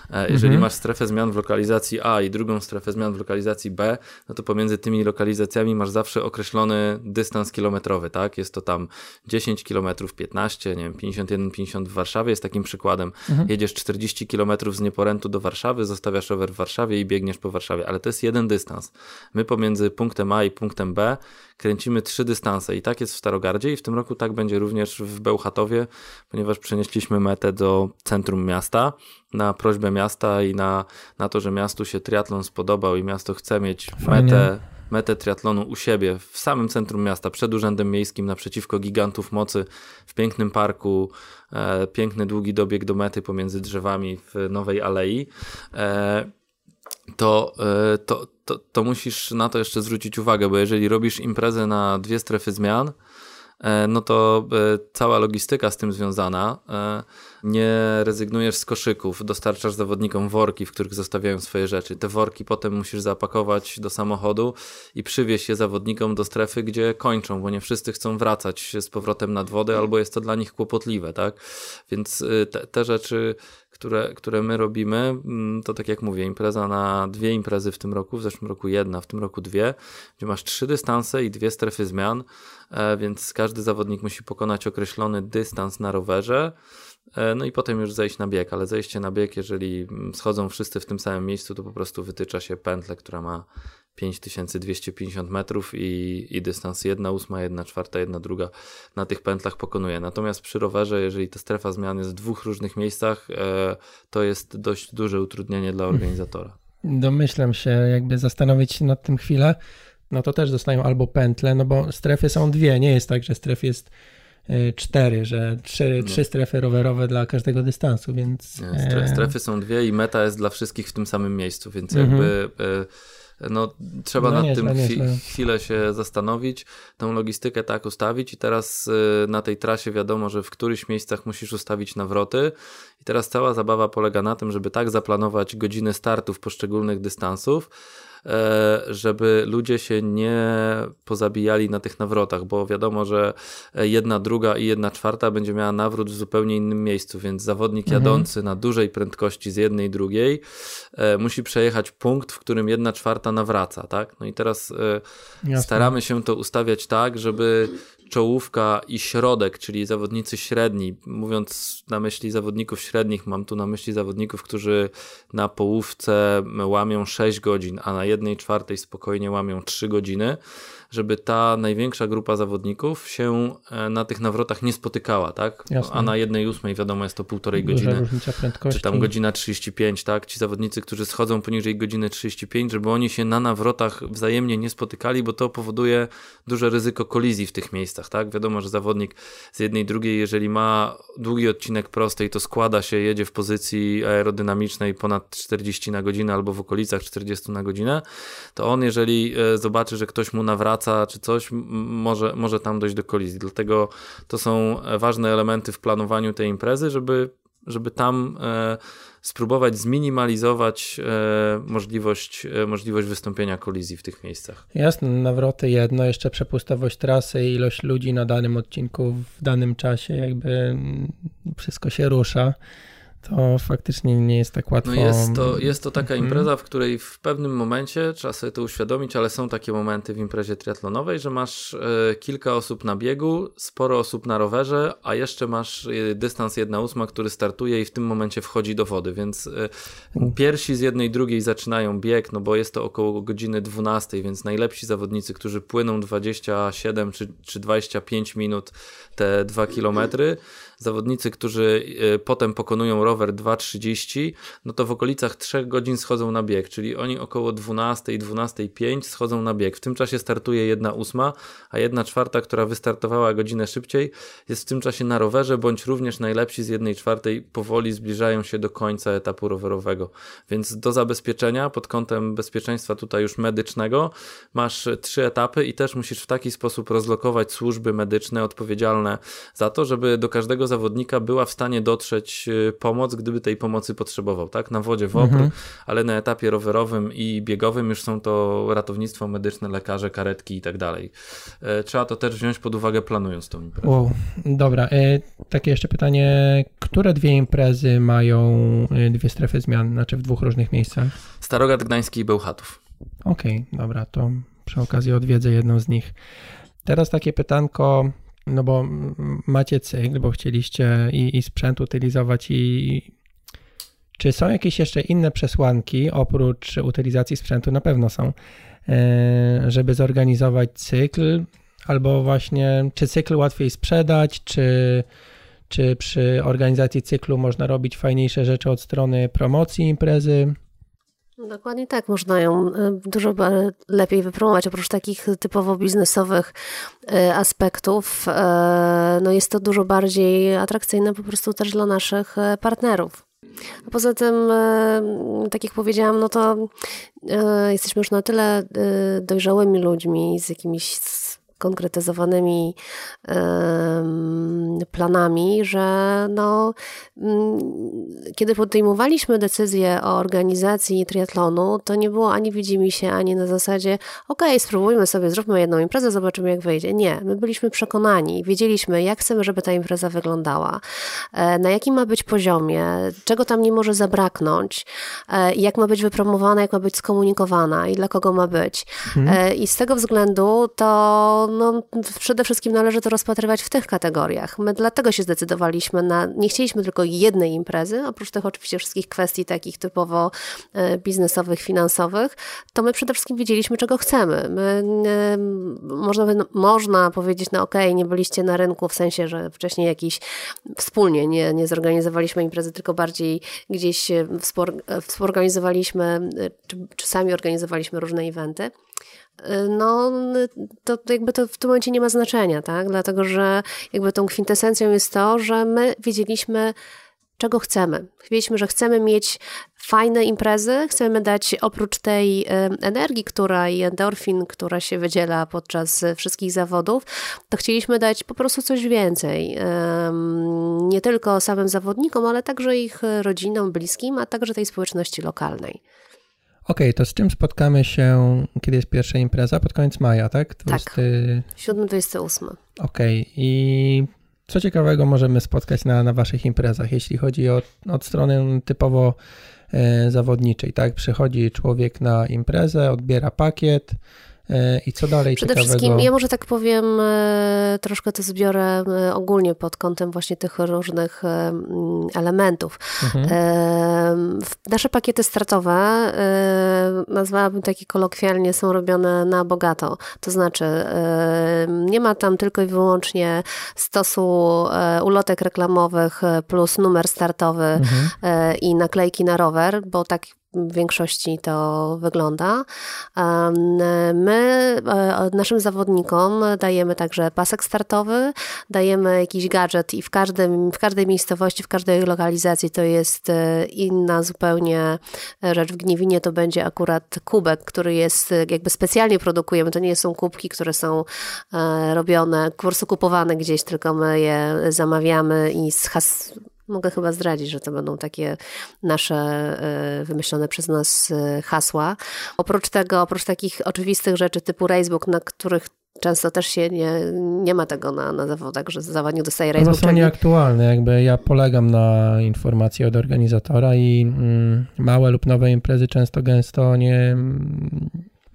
B: E, jeżeli mhm. masz strefę zmian w lokalizacji A i drugą strefę zmian w lokalizacji B, no to pomiędzy tymi lokalizacjami masz zawsze określony dystans kilometrowy, tak? Jest to tam 10 km, 15, nie wiem, 51, 50 w Warszawie jest takim przykładem. Mhm. Jedziesz 40 km z Nieporętu do Warszawy, zostawiasz rower w Warszawie i biegniesz po Warszawie, ale to jest jeden dystans. My pomiędzy punktem A i punktem B kręcimy trzy dystanse i tak jest w Starogardzie i w tym roku tak będzie również w Bełchatowie, ponieważ przenieśliśmy metę do centrum miasta. Na prośbę miasta i na, na to, że miastu się triatlon spodobał i miasto chce mieć Fajnie. metę metę triatlonu u siebie, w samym centrum miasta, przed Urzędem Miejskim, naprzeciwko gigantów mocy, w pięknym parku, e, piękny, długi dobieg do mety pomiędzy drzewami w Nowej Alei, e, to, e, to, to, to musisz na to jeszcze zwrócić uwagę, bo jeżeli robisz imprezę na dwie strefy zmian, no to e, cała logistyka z tym związana. Nie rezygnujesz z koszyków, dostarczasz zawodnikom worki, w których zostawiają swoje rzeczy. Te worki potem musisz zapakować do samochodu i przywieźć je zawodnikom do strefy, gdzie kończą, bo nie wszyscy chcą wracać z powrotem nad wodę, albo jest to dla nich kłopotliwe, tak? Więc te, te rzeczy które, które my robimy, mm, to tak jak mówię, impreza na dwie imprezy w tym roku, w zeszłym roku jedna, w tym roku dwie, gdzie masz trzy dystanse i dwie strefy zmian, e, więc każdy zawodnik musi pokonać określony dystans na rowerze. E, no i potem już zejść na bieg, ale zejście na bieg, jeżeli mm, schodzą wszyscy w tym samym miejscu, to po prostu wytycza się pętlę, która ma 5250 metrów i, i dystans 1 ósma, 1 czwarta, 1 druga na tych pętlach pokonuje. Natomiast przy rowerze, jeżeli ta strefa zmian jest w dwóch różnych miejscach, e, to jest dość duże utrudnienie dla organizatora.
A: Domyślam się, jakby zastanowić się nad tym chwilę, no to też dostają albo pętle, no bo strefy są dwie, nie jest tak, że stref jest e, cztery, że trzy, trzy strefy rowerowe dla każdego dystansu, więc...
B: Nie, strefy są dwie i meta jest dla wszystkich w tym samym miejscu, więc jakby... Mhm. No, trzeba no nad tym chwilę się zastanowić, tą logistykę tak ustawić i teraz y, na tej trasie wiadomo, że w którychś miejscach musisz ustawić nawroty. I teraz cała zabawa polega na tym, żeby tak zaplanować godziny startów poszczególnych dystansów, żeby ludzie się nie pozabijali na tych nawrotach, bo wiadomo, że jedna druga i jedna czwarta będzie miała nawrót w zupełnie innym miejscu, więc zawodnik mhm. jadący na dużej prędkości z jednej i drugiej e, musi przejechać punkt, w którym jedna czwarta nawraca, tak? No i teraz staramy się to ustawiać tak, żeby czołówka i środek, czyli zawodnicy średni. Mówiąc na myśli zawodników średnich, mam tu na myśli zawodników, którzy na połówce łamią 6 godzin, a na jednej czwartej spokojnie łamią 3 godziny żeby ta największa grupa zawodników się e, na tych nawrotach nie spotykała, tak? Jasne. A na jednej ósmej wiadomo jest to półtorej godziny.
A: różnica prędkości.
B: Czy tam godzina 35, tak? Ci zawodnicy, którzy schodzą poniżej godziny 35, żeby oni się na nawrotach wzajemnie nie spotykali, bo to powoduje duże ryzyko kolizji w tych miejscach, tak? Wiadomo, że zawodnik z jednej drugiej, jeżeli ma długi odcinek prostej, to składa się, jedzie w pozycji aerodynamicznej ponad 40 na godzinę albo w okolicach 40 na godzinę, to on jeżeli e, zobaczy, że ktoś mu nawraca czy coś, może, może tam dojść do kolizji. Dlatego to są ważne elementy w planowaniu tej imprezy, żeby, żeby tam e, spróbować zminimalizować e, możliwość, e, możliwość wystąpienia kolizji w tych miejscach.
A: Jasne, nawroty jedno, jeszcze przepustowość trasy, ilość ludzi na danym odcinku w danym czasie, jakby wszystko się rusza to faktycznie nie jest tak łatwo.
B: No jest, to, jest to taka mhm. impreza, w której w pewnym momencie trzeba sobie to uświadomić, ale są takie momenty w imprezie triatlonowej, że masz e, kilka osób na biegu, sporo osób na rowerze, a jeszcze masz e, dystans 1,8, który startuje i w tym momencie wchodzi do wody, więc e, pierwsi z jednej drugiej zaczynają bieg, no bo jest to około godziny 12, więc najlepsi zawodnicy, którzy płyną 27 czy, czy 25 minut te 2 kilometry, zawodnicy, którzy e, potem pokonują rower 2.30, no to w okolicach 3 godzin schodzą na bieg, czyli oni około 12, 12.05 schodzą na bieg. W tym czasie startuje jedna ósma, a jedna czwarta, która wystartowała godzinę szybciej, jest w tym czasie na rowerze, bądź również najlepsi z jednej czwartej powoli zbliżają się do końca etapu rowerowego. Więc do zabezpieczenia pod kątem bezpieczeństwa tutaj już medycznego masz trzy etapy i też musisz w taki sposób rozlokować służby medyczne odpowiedzialne za to, żeby do każdego zawodnika była w stanie dotrzeć y, pomoc, gdyby tej pomocy potrzebował, tak? Na wodzie WOPR, mhm. ale na etapie rowerowym i biegowym już są to ratownictwo medyczne, lekarze, karetki i tak dalej. E, trzeba to też wziąć pod uwagę planując tą imprezę.
A: Wow, dobra. E, takie jeszcze pytanie, które dwie imprezy mają e, dwie strefy zmian, znaczy w dwóch różnych miejscach?
B: Starogard Gdański i Bełchatów.
A: Okej, okay, dobra, to przy okazji odwiedzę jedną z nich. Teraz takie pytanko, no bo macie cykl, bo chcieliście i, i sprzęt utylizować i czy są jakieś jeszcze inne przesłanki oprócz utylizacji sprzętu? Na pewno są, e, żeby zorganizować cykl, albo właśnie czy cykl łatwiej sprzedać, czy, czy przy organizacji cyklu można robić fajniejsze rzeczy od strony promocji imprezy?
C: Dokładnie tak, można ją y, dużo lepiej wypromować. Oprócz takich typowo biznesowych y, aspektów, y, no jest to dużo bardziej atrakcyjne po prostu też dla naszych partnerów. A poza tym, tak jak powiedziałam, no to jesteśmy już na tyle dojrzałymi ludźmi z jakimiś konkretyzowanymi planami, że no, mm, kiedy podejmowaliśmy decyzję o organizacji triatlonu, to nie było ani widzimy się, ani na zasadzie ok, spróbujmy sobie, zróbmy jedną imprezę, zobaczymy jak wyjdzie. Nie, my byliśmy przekonani, wiedzieliśmy jak chcemy, żeby ta impreza wyglądała, e, na jakim ma być poziomie, czego tam nie może zabraknąć, e, jak ma być wypromowana, jak ma być skomunikowana i dla kogo ma być. Mhm. I z tego względu to no, przede wszystkim należy to rozpatrywać w tych kategoriach. My dlatego się zdecydowaliśmy na, nie chcieliśmy tylko jednej imprezy, oprócz tych oczywiście wszystkich kwestii takich typowo e, biznesowych, finansowych, to my przede wszystkim wiedzieliśmy, czego chcemy. My, e, można, można powiedzieć, no okay, nie byliście na rynku, w sensie, że wcześniej jakiś wspólnie nie, nie zorganizowaliśmy imprezy, tylko bardziej gdzieś współorganizowaliśmy, czy, czy sami organizowaliśmy różne eventy no to jakby to w tym momencie nie ma znaczenia, tak? Dlatego, że jakby tą kwintesencją jest to, że my wiedzieliśmy, czego chcemy. Wiedzieliśmy, że chcemy mieć fajne imprezy, chcemy dać oprócz tej energii, która i endorfin, która się wydziela podczas wszystkich zawodów, to chcieliśmy dać po prostu coś więcej. Nie tylko samym zawodnikom, ale także ich rodzinom, bliskim, a także tej społeczności lokalnej.
A: Okay, to z czym spotkamy się, kiedy jest pierwsza impreza? Pod koniec maja, tak?
C: 20... Tak, 7-28. Okej,
A: okay. i co ciekawego możemy spotkać na, na waszych imprezach, jeśli chodzi o, od strony typowo e, zawodniczej, tak? Przychodzi człowiek na imprezę, odbiera pakiet, I co dalej
C: Przede
A: ciekawego?
C: wszystkim, ja może tak powiem, e, troszkę to zbiorę e, ogólnie pod kątem właśnie tych różnych elementów. Mhm. Nasze pakiety startowe, nazwałabym takie kolokwialnie, są robione na bogato. To znaczy, nie ma tam tylko i wyłącznie stosu ulotek reklamowych plus numer startowy mhm. i naklejki na rower, bo tak w większości to wygląda. My e, naszym zawodnikom dajemy także pasek startowy, dajemy jakiś gadżet i w, każdym, w każdej miejscowości, w każdej lokalizacji to jest e, inna zupełnie rzecz. W Gniewinie to będzie akurat kubek, który jest jakby specjalnie produkujemy. To nie są kubki, które są e, robione, po prostu kupowane gdzieś, tylko my je zamawiamy i z has Mogę chyba zdradzić, że to będą takie nasze e, wymyślone przez nas e, hasła. Oprócz tego, oprócz takich oczywistych rzeczy typu Racebook, na których często też się nie, nie ma tego na, na zawodach, że zawodnik dostaje racebook.
A: No są nieaktualne, jakby ja polegam na informacji od organizatora i mm, małe lub nowe imprezy często gęsto nie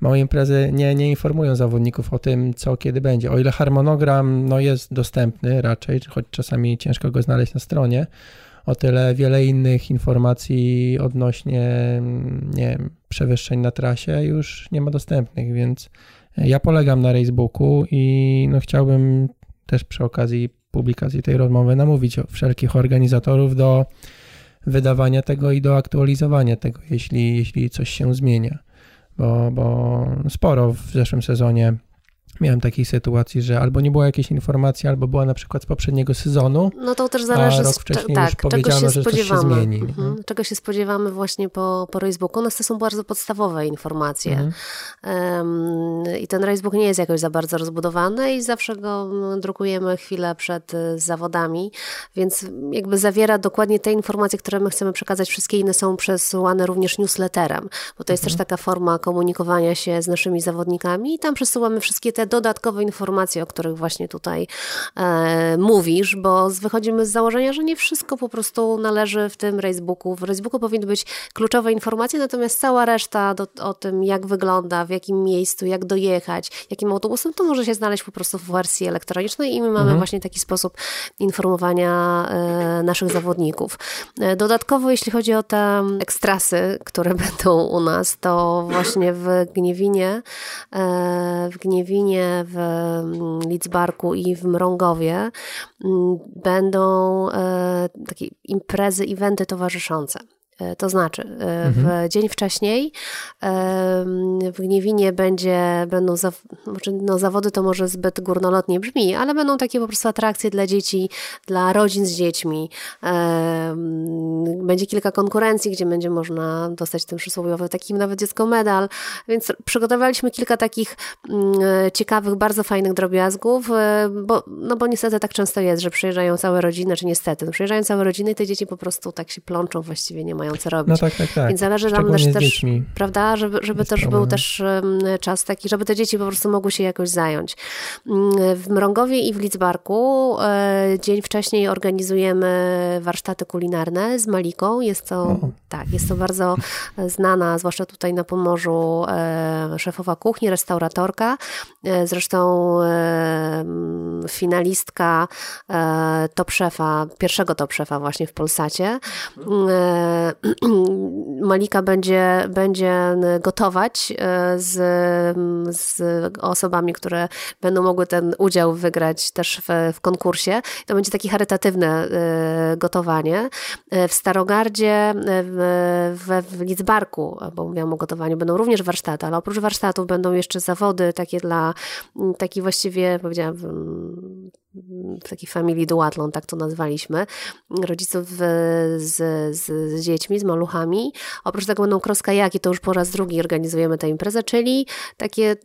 A: małe imprezy nie, nie informują zawodników o tym, co kiedy będzie. O ile harmonogram no, jest dostępny raczej, choć czasami ciężko go znaleźć na stronie, o tyle wiele innych informacji odnośnie nie wiem, przewyższeń na trasie już nie ma dostępnych, więc ja polegam na Racebooku i no, chciałbym też przy okazji publikacji tej rozmowy namówić wszelkich organizatorów do wydawania tego i do aktualizowania tego, jeśli, jeśli coś się zmienia bo, bo sporo w zeszłym sezonie miałem takiej sytuacji, że albo nie było jakiejś informacji, albo była na przykład z poprzedniego sezonu.
C: No to też zależy,
A: a rok wcześniej tak, już powiedziano, czego się że spodziewamy. Coś się zmieni.
C: Mhm. Czego się spodziewamy właśnie po, po Racebooku? No to są bardzo podstawowe informacje. Mhm. Um, I ten Racebook nie jest jakoś za bardzo rozbudowany i zawsze go drukujemy chwilę przed y, zawodami, więc jakby zawiera dokładnie te informacje, które my chcemy przekazać. Wszystkie inne są przesyłane również newsletterem, bo to jest mhm. też taka forma komunikowania się z naszymi zawodnikami i tam przesyłamy wszystkie te dodatkowe informacje, o których właśnie tutaj e, mówisz, bo wychodzimy z założenia, że nie wszystko po prostu należy w tym Racebooku. W Racebooku powinny być kluczowe informacje, natomiast cała reszta do, o tym, jak wygląda, w jakim miejscu, jak dojechać, jakim autobusem, to może się znaleźć po prostu w wersji elektronicznej i my mamy mhm. właśnie taki sposób informowania e, naszych zawodników. E, dodatkowo, jeśli chodzi o te ekstrasy, które będą u nas, to właśnie w Gniewinie, e, w Gniewinie w mm, Lidzbarku i w Mrągowie mm, będą e, takie imprezy, eventy towarzyszące. E, to znaczy, e, w mhm. dzień wcześniej w Gniewinie będzie, będą, za, znaczy, no zawody to może zbyt górnolotnie brzmi, ale będą takie po prostu atrakcje dla dzieci, dla rodzin z dziećmi. Będzie kilka konkurencji, gdzie będzie można dostać ten przysłowiowy taki nawet dziecko medal, więc przygotowaliśmy kilka takich mm, ciekawych, bardzo fajnych drobiazgów, e, bo, no bo niestety tak często jest, że przyjeżdżają całe rodziny, czy niestety, no przyjeżdżają całe rodziny i te dzieci po prostu tak się plączą, właściwie nie mają mają co robić.
A: No tak, tak, tak.
C: Więc zależy nam też, też prawda, żeby, żeby też problem. był też czas taki, żeby te dzieci po prostu mogły się jakoś zająć. Mm, w Mrągowie i w Lidzbarku e, dzień wcześniej organizujemy warsztaty kulinarne z Maliką. Jest to, o. tak, jest to bardzo znana, zwłaszcza tutaj na Pomorzu, e, szefowa kuchni, restauratorka. E, zresztą finalistka top szefa, pierwszego top szefa właśnie w Polsacie. Malika będzie, będzie gotować e, z, z osobami, które będą mogły ten udział wygrać też w, w konkursie. To będzie takie charytatywne e, gotowanie. E, w Starogardzie, w, w Lidzbarku, bo mówiłam o gotowaniu, będą również warsztaty, ale oprócz warsztatów będą jeszcze zawody takie dla, taki właściwie, powiedziałam, w takiej familii duatlon, tak to nazwaliśmy, rodziców z, z, z dziećmi, z maluchami. Oprócz tego będą cross kajaki, to już po raz drugi organizujemy tę imprezę, czyli takie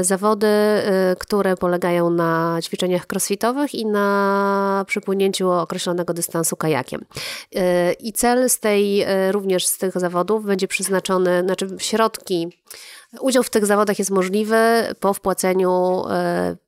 C: y, zawody, y, które polegają na ćwiczeniach crossfitowych i na przypłynięciu określonego dystansu kajakiem. I cel z tej, również z tych zawodów będzie przeznaczony, znaczy środki Udział w tych zawodach jest możliwy po wpłaceniu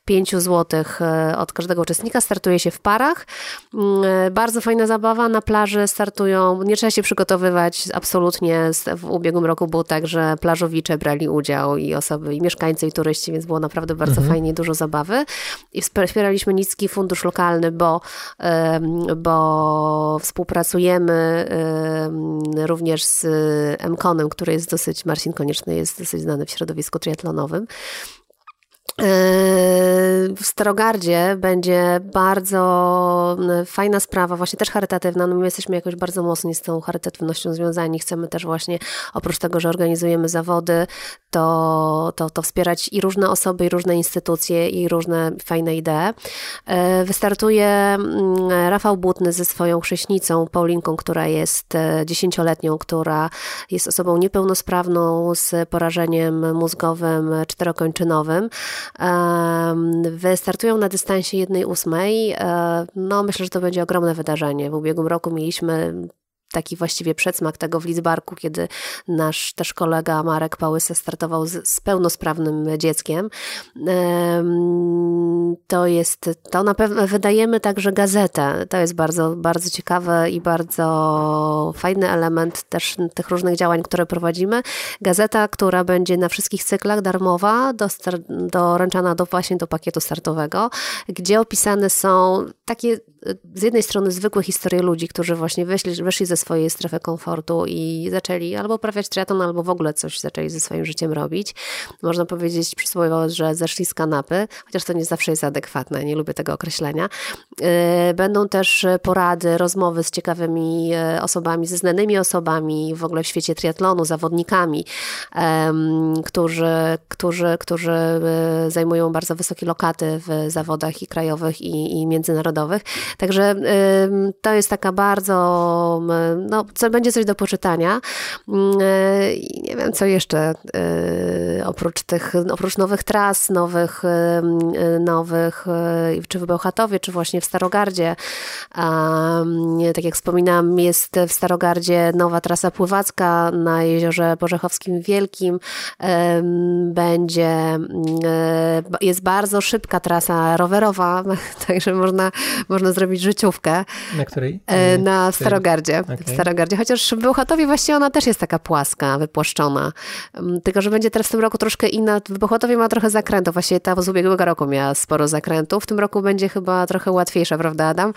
C: 5 zł e, od każdego uczestnika. Startuje się w parach. Mm, e, bardzo fajna zabawa. Na plaży startują, nie trzeba się przygotowywać absolutnie. W ubiegłym roku było tak, że plażowicze brali udział i osoby, i mieszkańcy, i turyści, więc było naprawdę bardzo mhm. fajnie, dużo zabawy. I wspieraliśmy Nicki Fundusz Lokalny, bo, bo współpracujemy również z MKON-em, który jest dosyć, Marcin Konieczny jest dosyć znany w środowisku triatlonowym. W Starogardzie będzie bardzo fajna sprawa, właśnie też charytatywna. No my jesteśmy jakoś bardzo mocni z tą charytatywnością związani. Chcemy też właśnie, oprócz tego, że organizujemy zawody, to, to, to wspierać i różne osoby, i różne instytucje, i różne fajne idee. E, wystartuje Rafał Butny ze swoją chrześnicą, Paulinką, która jest e, dziesięcioletnią, która jest osobą niepełnosprawną z porażeniem mózgowym czterokończynowym. Wystartują na dystansie 1,8. E, no, myślę, że to będzie ogromne wydarzenie. W ubiegłym roku mieliśmy taki właściwie przedsmak tego w Lidzbarku, kiedy nasz też kolega Marek Pałysa startował z, z pełnosprawnym dzieckiem. To jest, to na pewno wydajemy także gazetę. To jest bardzo, bardzo ciekawe i bardzo fajny element też tych różnych działań, które prowadzimy. Gazeta, która będzie na wszystkich cyklach darmowa, doręczana do, właśnie do pakietu startowego, gdzie opisane są takie z jednej strony zwykłe historie ludzi, którzy właśnie weszli, weszli ze swojej strefy komfortu i zaczęli albo uprawiać triatlon, albo w ogóle coś zaczęli ze swoim życiem robić. Można powiedzieć przysłowiowo, że zeszli z kanapy, chociaż to nie zawsze jest adekwatne, nie lubię tego określenia. Y, będą też porady, rozmowy z ciekawymi y, osobami, ze znanymi osobami w ogóle w świecie triatlonu, zawodnikami, którzy, którzy, którzy y, zajmują bardzo wysokie lokaty w zawodach i krajowych i, i międzynarodowych. Także to jest taka bardzo, no, co będzie coś do poczytania. Mm, e, nie wiem, co jeszcze e, oprócz tych, oprócz nowych tras, nowych, e, nowych czy w Bełchatowie, czy właśnie w Starogardzie. Tak jak wspominałam, jest w Starogardzie nowa trasa pływacka na jeziorze Bożechowskim Wielkim. Będzie, jest bardzo szybka trasa rowerowa, także można, można zrobić życiówkę.
A: Na której?
C: E, na Starogardzie. Okay. W Starogardzie. Chociaż w Bełchatowie właściwie ona też jest taka płaska, wypłaszczona. Mm, tylko, że będzie teraz w tym roku troszkę inna. W Bełchatowie ma trochę zakrętów. Właściwie ta z ubiegłego roku miała sporo zakrętów. W tym roku będzie chyba trochę łatwiejsza, prawda Adam?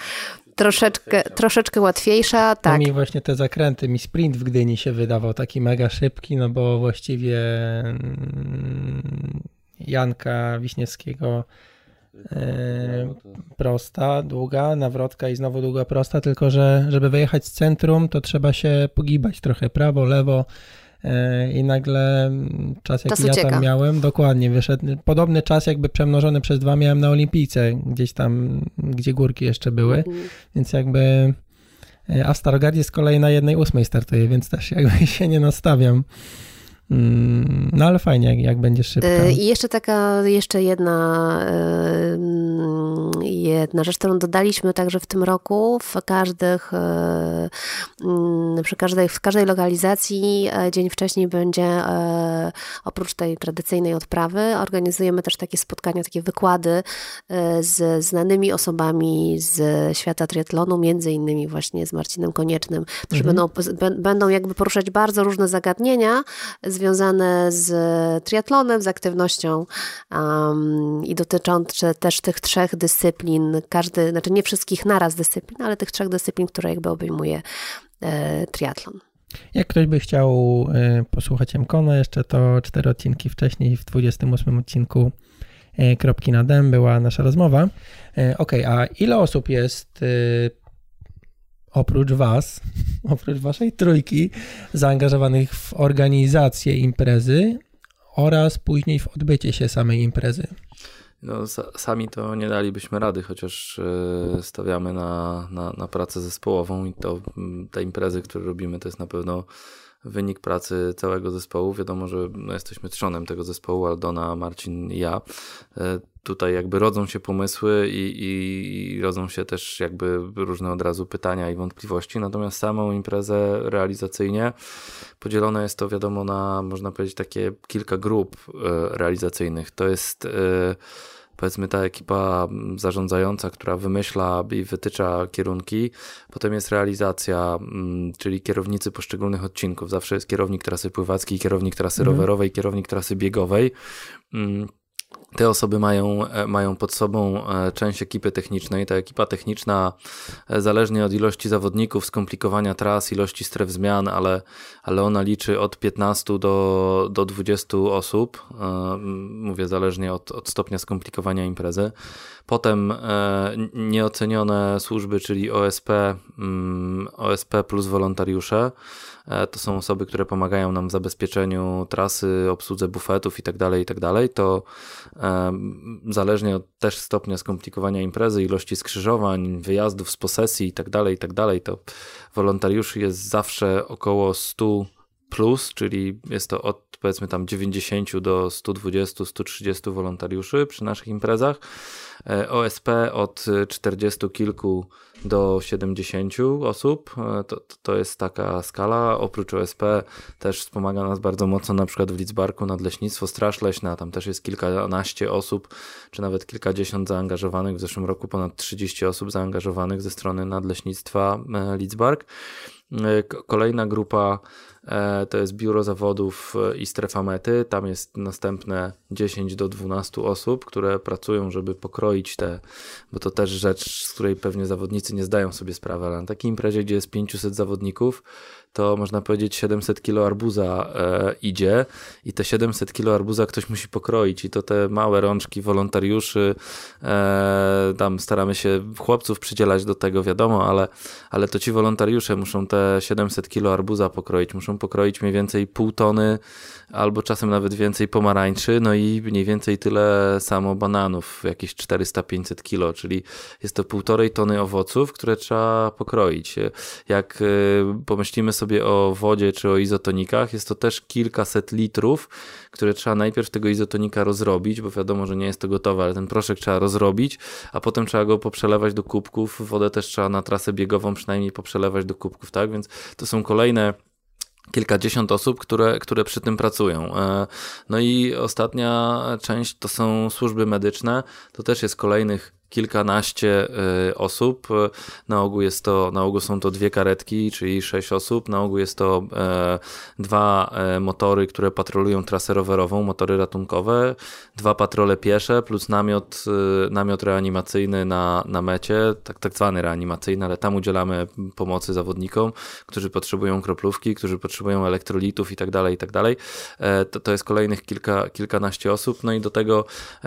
C: Troszeczkę, troszeczkę łatwiejsza, tak.
A: mi właśnie te zakręty, mi sprint w Gdyni się wydawał taki mega szybki, no bo właściwie mm, Janka Wiśniewskiego prosta, długa, nawrotka i znowu długa, prosta, tylko że żeby wyjechać z centrum, to trzeba się pogibać trochę prawo, lewo e, i nagle czas, jaki ja tam miałem, dokładnie wyszedł. Podobny czas, jakby przemnożony przez dwa miałem na Olimpijce, gdzieś tam, gdzie górki jeszcze były, mhm. więc jakby. E, a w Starogardzie z kolei na jednej ósmej startuję, więc też jakby się nie nastawiam. Mm, no ale fajnie, jak, będzie szybko.
C: E, I jeszcze taka, jeszcze jedna, e, jedna rzecz, którą dodaliśmy także w tym roku, w każdych, e, mm, przy każdej, w każdej lokalizacji dzień wcześniej będzie, oprócz tej tradycyjnej odprawy, organizujemy też takie spotkania, takie wykłady z znanymi osobami z świata triatlonu, między innymi właśnie z Marcinem Koniecznym, którzy mhm. będą, będą jakby poruszać bardzo różne zagadnienia z związane z triatlonem, z aktywnością um, i dotyczące też tych trzech dyscyplin, każdy, znaczy nie wszystkich naraz dyscyplin, ale tych trzech dyscyplin, które jakby obejmuje e, triatlon.
A: Jak ktoś by chciał e, posłuchać Mkona jeszcze, to cztery odcinki wcześniej, w 28 odcinku e, Kropki na Dem była nasza rozmowa. E, ok, a ile osób jest oprócz Was, oprócz Waszej trójki, zaangażowanych w organizację imprezy oraz później w odbycie się samej imprezy?
B: No, sami to nie dalibyśmy rady, chociaż e, stawiamy na, na, na pracę zespołową i to te imprezy, które robimy, to jest na pewno wynik pracy całego zespołu. Wiadomo, że no, jesteśmy trzonem tego zespołu, Aldona, Marcin i ja. Tutaj jakby rodzą się pomysły i, i, i rodzą się też jakby różne od razu pytania i wątpliwości, natomiast samą imprezę realizacyjnie podzielone jest to wiadomo na, można powiedzieć, takie kilka grup e, realizacyjnych. To jest e, powiedzmy ta ekipa zarządzająca, która wymyśla i wytycza kierunki. Potem jest realizacja, mm, czyli kierownicy poszczególnych odcinków. Zawsze jest kierownik trasy pływackiej, kierownik trasy mhm. rowerowej, kierownik trasy biegowej. Te osoby mają, e, mają pod sobą e, część ekipy technicznej. Ta ekipa techniczna, e, zależnie od ilości zawodników, skomplikowania tras, ilości stref zmian, ale, ale ona liczy od 15 do, do 20 osób. Mówię zależnie od, od stopnia skomplikowania imprezy. Potem nieocenione służby, czyli OSP, OSP plus wolontariusze. E, to są osoby, które pomagają nam w zabezpieczeniu trasy, obsłudze bufetów itd., tak itd. Tak to e, zależnie od też stopnia skomplikowania imprezy, ilości skrzyżowań, wyjazdów z posesji itd., tak itd., to wolontariuszy jest zawsze około 100 plus, czyli jest to od powiedzmy tam 90 do 120, 130 wolontariuszy przy naszych imprezach. E, OSP od 40 kilku do 70 osób. E, to, to jest taka skala. Oprócz OSP też wspomaga nas bardzo mocno na przykład w Lidzbarku nadleśnictwo Straż Leśna. Tam też jest kilkanaście osób, czy nawet kilkadziesiąt zaangażowanych. W zeszłym roku ponad 30 osób zaangażowanych ze strony nadleśnictwa e, Lidzbark. Kolejna grupa E, to jest biuro zawodów e, i strefa mety. Tam jest następne 10 do 12 osób, które pracują, żeby pokroić te, bo to też rzecz, z której pewnie zawodnicy nie zdają sobie sprawy, ale na takiej imprezie, gdzie jest 500 zawodników, to można powiedzieć 700 kilo arbuza e, idzie i te 700 kilo arbuza ktoś musi pokroić i to te małe rączki wolontariuszy, e, tam staramy się chłopców przydzielać do tego, wiadomo, ale, ale to ci wolontariusze muszą te 700 kilo arbuza pokroić, muszą pokroić mniej więcej pół tony albo czasem nawet więcej pomarańczy, no i mniej więcej tyle samo bananów, jakieś 400-500 kilo, czyli jest to półtorej tony owoców, które trzeba pokroić. Jak e, pomyślimy o wodzie czy o izotonikach, jest to też kilkaset litrów, które trzeba najpierw tego izotonika rozrobić, bo wiadomo, że nie jest to gotowe, ale ten proszek trzeba rozrobić, a potem trzeba go poprzelewać do kubków. Wodę też trzeba na trasę biegową przynajmniej poprzelewać do kubków, tak? Więc to są kolejne kilkadziesiąt osób, które, które przy tym pracują. E, no i ostatnia część to są służby medyczne. To też jest kolejnych kilkanaście y, osób. Na ogół jest to, na ogół są to dwie karetki, czyli sześć osób. Na ogół jest to e, dwa e, motory, które patrolują trasę rowerową, motory ratunkowe, dwa patrole piesze plus namiot, e, namiot reanimacyjny na, na mecie, tak, tak zwany reanimacyjny, ale tam udzielamy pomocy zawodnikom, którzy potrzebują kroplówki, którzy potrzebują elektrolitów i tak dalej, i tak dalej. To, to jest kolejnych kilka, kilkanaście osób. No i do tego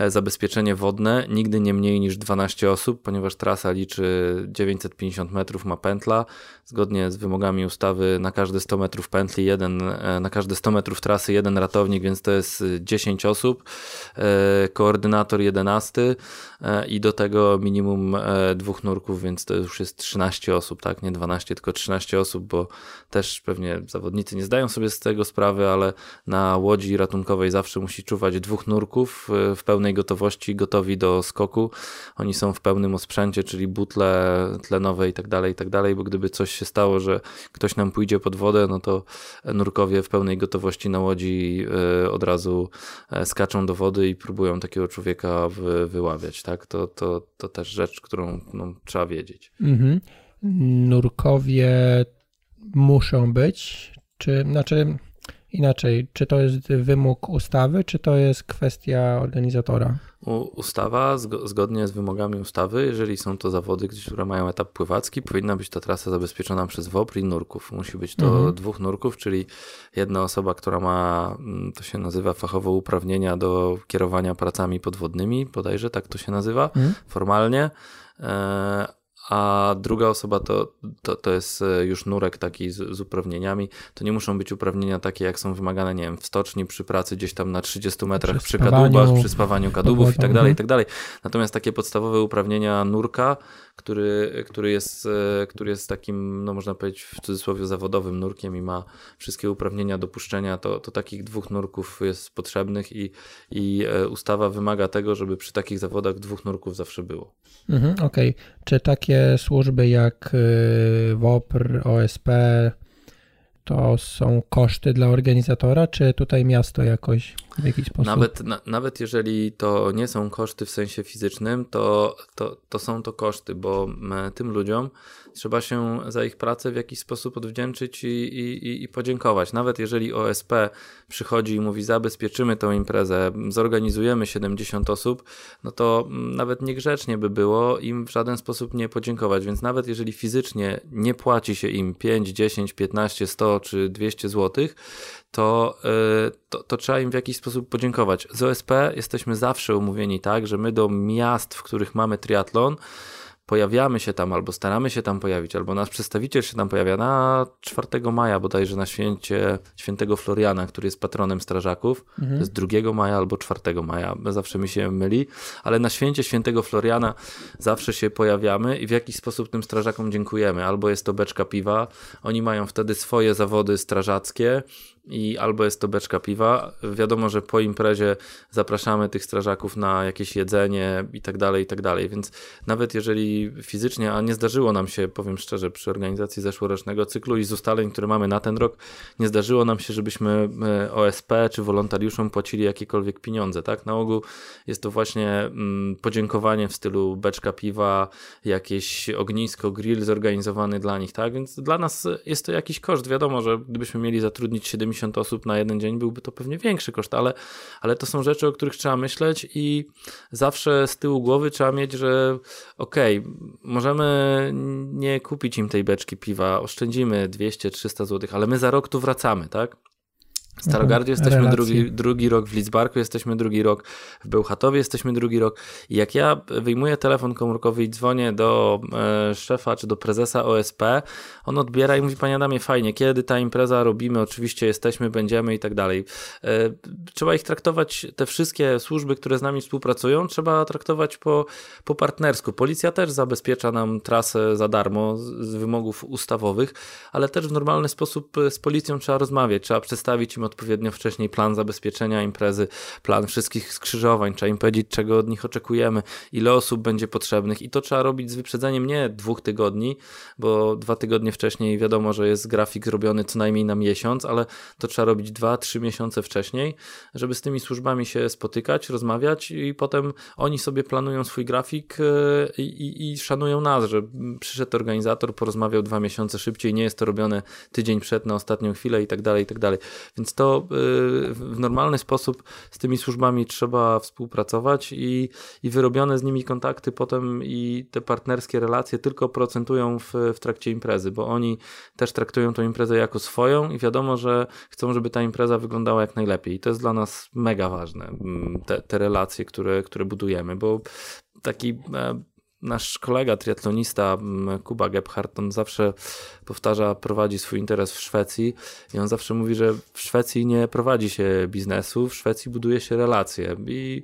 B: zabezpieczenie wodne, nigdy nie mniej niż dwa 12 osób, ponieważ trasa liczy 950 metrów, ma pętla. Zgodnie z wymogami ustawy na każde 100 metrów pętli, jeden, e, na każde 100 metrów trasy jeden ratownik, więc to jest 10 osób. E, koordynator 11 e, i do tego minimum dwóch nurków, więc to już jest 13 osób, tak? Nie 12, tylko 13 osób, bo też pewnie zawodnicy nie zdają sobie z tego sprawy, ale na łodzi ratunkowej zawsze musi czuwać dwóch nurków w pełnej gotowości, gotowi do skoku. Oni są w pełnym osprzęcie, czyli butle tlenowe i tak dalej, i tak dalej, bo gdyby coś się stało, że ktoś nam pójdzie pod wodę, no to nurkowie w pełnej gotowości na łodzi e, od razu e, skaczą do wody i próbują takiego człowieka wyławiać, tak? To, to, to też rzecz, którą no, trzeba wiedzieć. Mhm.
A: Nurkowie muszą być, czy znaczy inaczej, czy to jest wymóg ustawy, czy to jest kwestia organizatora?
B: Ustawa, zgodnie z wymogami ustawy, jeżeli są to zawody, które mają etap pływacki, powinna być ta trasa zabezpieczona przez WOPR i nurków. Musi być to mhm. dwóch nurków, czyli jedna osoba, która ma, mm, to się nazywa fachowo uprawnienia do kierowania pracami podwodnymi, bodajże tak to się nazywa mhm. formalnie, e, a druga osoba to, to, to jest e, już nurek taki z, z, uprawnieniami. To nie muszą być uprawnienia takie, jak są wymagane, nie wiem, w stoczni, przy pracy gdzieś tam na 30 metrach, przy, przy kadłubach, przy spawaniu kadłubów i tak dalej, i tak dalej. Natomiast takie podstawowe uprawnienia nurka, który, który, jest, e, który jest takim, no można powiedzieć w cudzysłowie zawodowym nurkiem i ma wszystkie uprawnienia dopuszczenia, to, to takich dwóch nurków jest potrzebnych i, i e, ustawa wymaga tego, żeby przy takich zawodach dwóch nurków zawsze było.
A: Mhm, Okej. Okay. Czy takie służby jak y, WOPR, OSP, to są koszty dla organizatora, czy tutaj miasto jakoś w jakiś sposób?
B: Nawet, na, nawet jeżeli to nie są koszty w sensie fizycznym, to, to, to są to koszty, bo tym ludziom trzeba się za ich pracę w jakiś sposób odwdzięczyć i, i, i podziękować. Nawet jeżeli OSP przychodzi i mówi zabezpieczymy tą imprezę, zorganizujemy 70 osób, no to nawet niegrzecznie by było im w żaden sposób nie podziękować, więc nawet jeżeli fizycznie nie płaci się im 5, 10, 15, 100 czy 200 zł, to, y, to, to, trzeba im w jakiś sposób podziękować. Z OSP jesteśmy zawsze umówieni tak, że my do miast, w których mamy triatlon, pojawiamy się tam, albo staramy się tam pojawić, albo nasz przedstawiciel się tam pojawia na 4 maja bodajże na święcie świętego Floriana, który jest patronem strażaków. Mhm. To jest 2 maja albo 4 maja, zawsze mi się myli, ale na święcie świętego Floriana zawsze się pojawiamy i w jakiś sposób tym strażakom dziękujemy. Albo jest to beczka piwa, oni mają wtedy swoje zawody strażackie, i albo jest to beczka piwa. Wiadomo, że po imprezie zapraszamy tych strażaków na jakieś jedzenie i tak dalej, i tak dalej. Więc nawet jeżeli fizycznie, a nie zdarzyło nam się, powiem szczerze, przy organizacji zeszłorocznego cyklu i z ustaleń, które mamy na ten rok, nie zdarzyło nam się, żebyśmy e, OSP czy wolontariuszom płacili jakiekolwiek pieniądze, tak? Na ogół jest to właśnie mm, podziękowanie w stylu beczka piwa, jakieś ognisko, grill zorganizowany dla nich, tak? Więc dla nas jest to jakiś koszt. Wiadomo, że gdybyśmy mieli zatrudnić 70 70 osób na jeden dzień, byłby to pewnie większy koszt, ale, ale to są rzeczy, o których trzeba myśleć i zawsze z tyłu głowy trzeba mieć, że okej, okay, możemy nie kupić im tej beczki piwa, oszczędzimy 200-300 zł, ale my za rok tu wracamy, tak? W Starogardzie jesteśmy drugi, drugi rok, w Lidzbarku jesteśmy drugi rok, w Bełchatowie jesteśmy drugi rok. I jak ja wyjmuję telefon komórkowy i dzwonię do e, szefa czy do prezesa OSP, on odbiera i mówi: Panie Adamie, fajnie, kiedy ta impreza robimy, oczywiście jesteśmy, będziemy i tak dalej. E, trzeba ich traktować, te wszystkie służby, które z nami współpracują, trzeba traktować po, po partnersku. Policja też zabezpiecza nam trasę za darmo z, z wymogów ustawowych, ale też w normalny sposób z policją trzeba rozmawiać, trzeba przedstawić im odpowiednio wcześniej plan zabezpieczenia imprezy, plan wszystkich skrzyżowań, trzeba im powiedzieć, czego od nich oczekujemy, ile osób będzie potrzebnych i to trzeba robić z wyprzedzeniem nie dwóch tygodni, bo dwa tygodnie wcześniej wiadomo, że jest grafik zrobiony co najmniej na miesiąc, ale to trzeba robić dwa, trzy miesiące wcześniej, żeby z tymi służbami się spotykać, rozmawiać i potem oni sobie planują swój grafik e, i, i, i szanują nas, że przyszedł organizator, porozmawiał dwa miesiące szybciej, nie jest to robione tydzień przed na ostatnią chwilę i tak dalej, i tak dalej. Więc to y, w normalny sposób z tymi służbami trzeba współpracować i, i wyrobione z nimi kontakty potem i te partnerskie relacje tylko procentują w, w trakcie imprezy, bo oni też traktują tę imprezę jako swoją i wiadomo, że chcą, żeby ta impreza wyglądała jak najlepiej. I to jest dla nas mega ważne, mm, te, te relacje, które, które budujemy, bo taki e, nasz kolega triatlonista mm, Kuba Gebhardt, on zawsze powtarza, prowadzi swój interes w Szwecji i on zawsze mówi, że w Szwecji nie prowadzi się biznesu, w Szwecji buduje się relacje i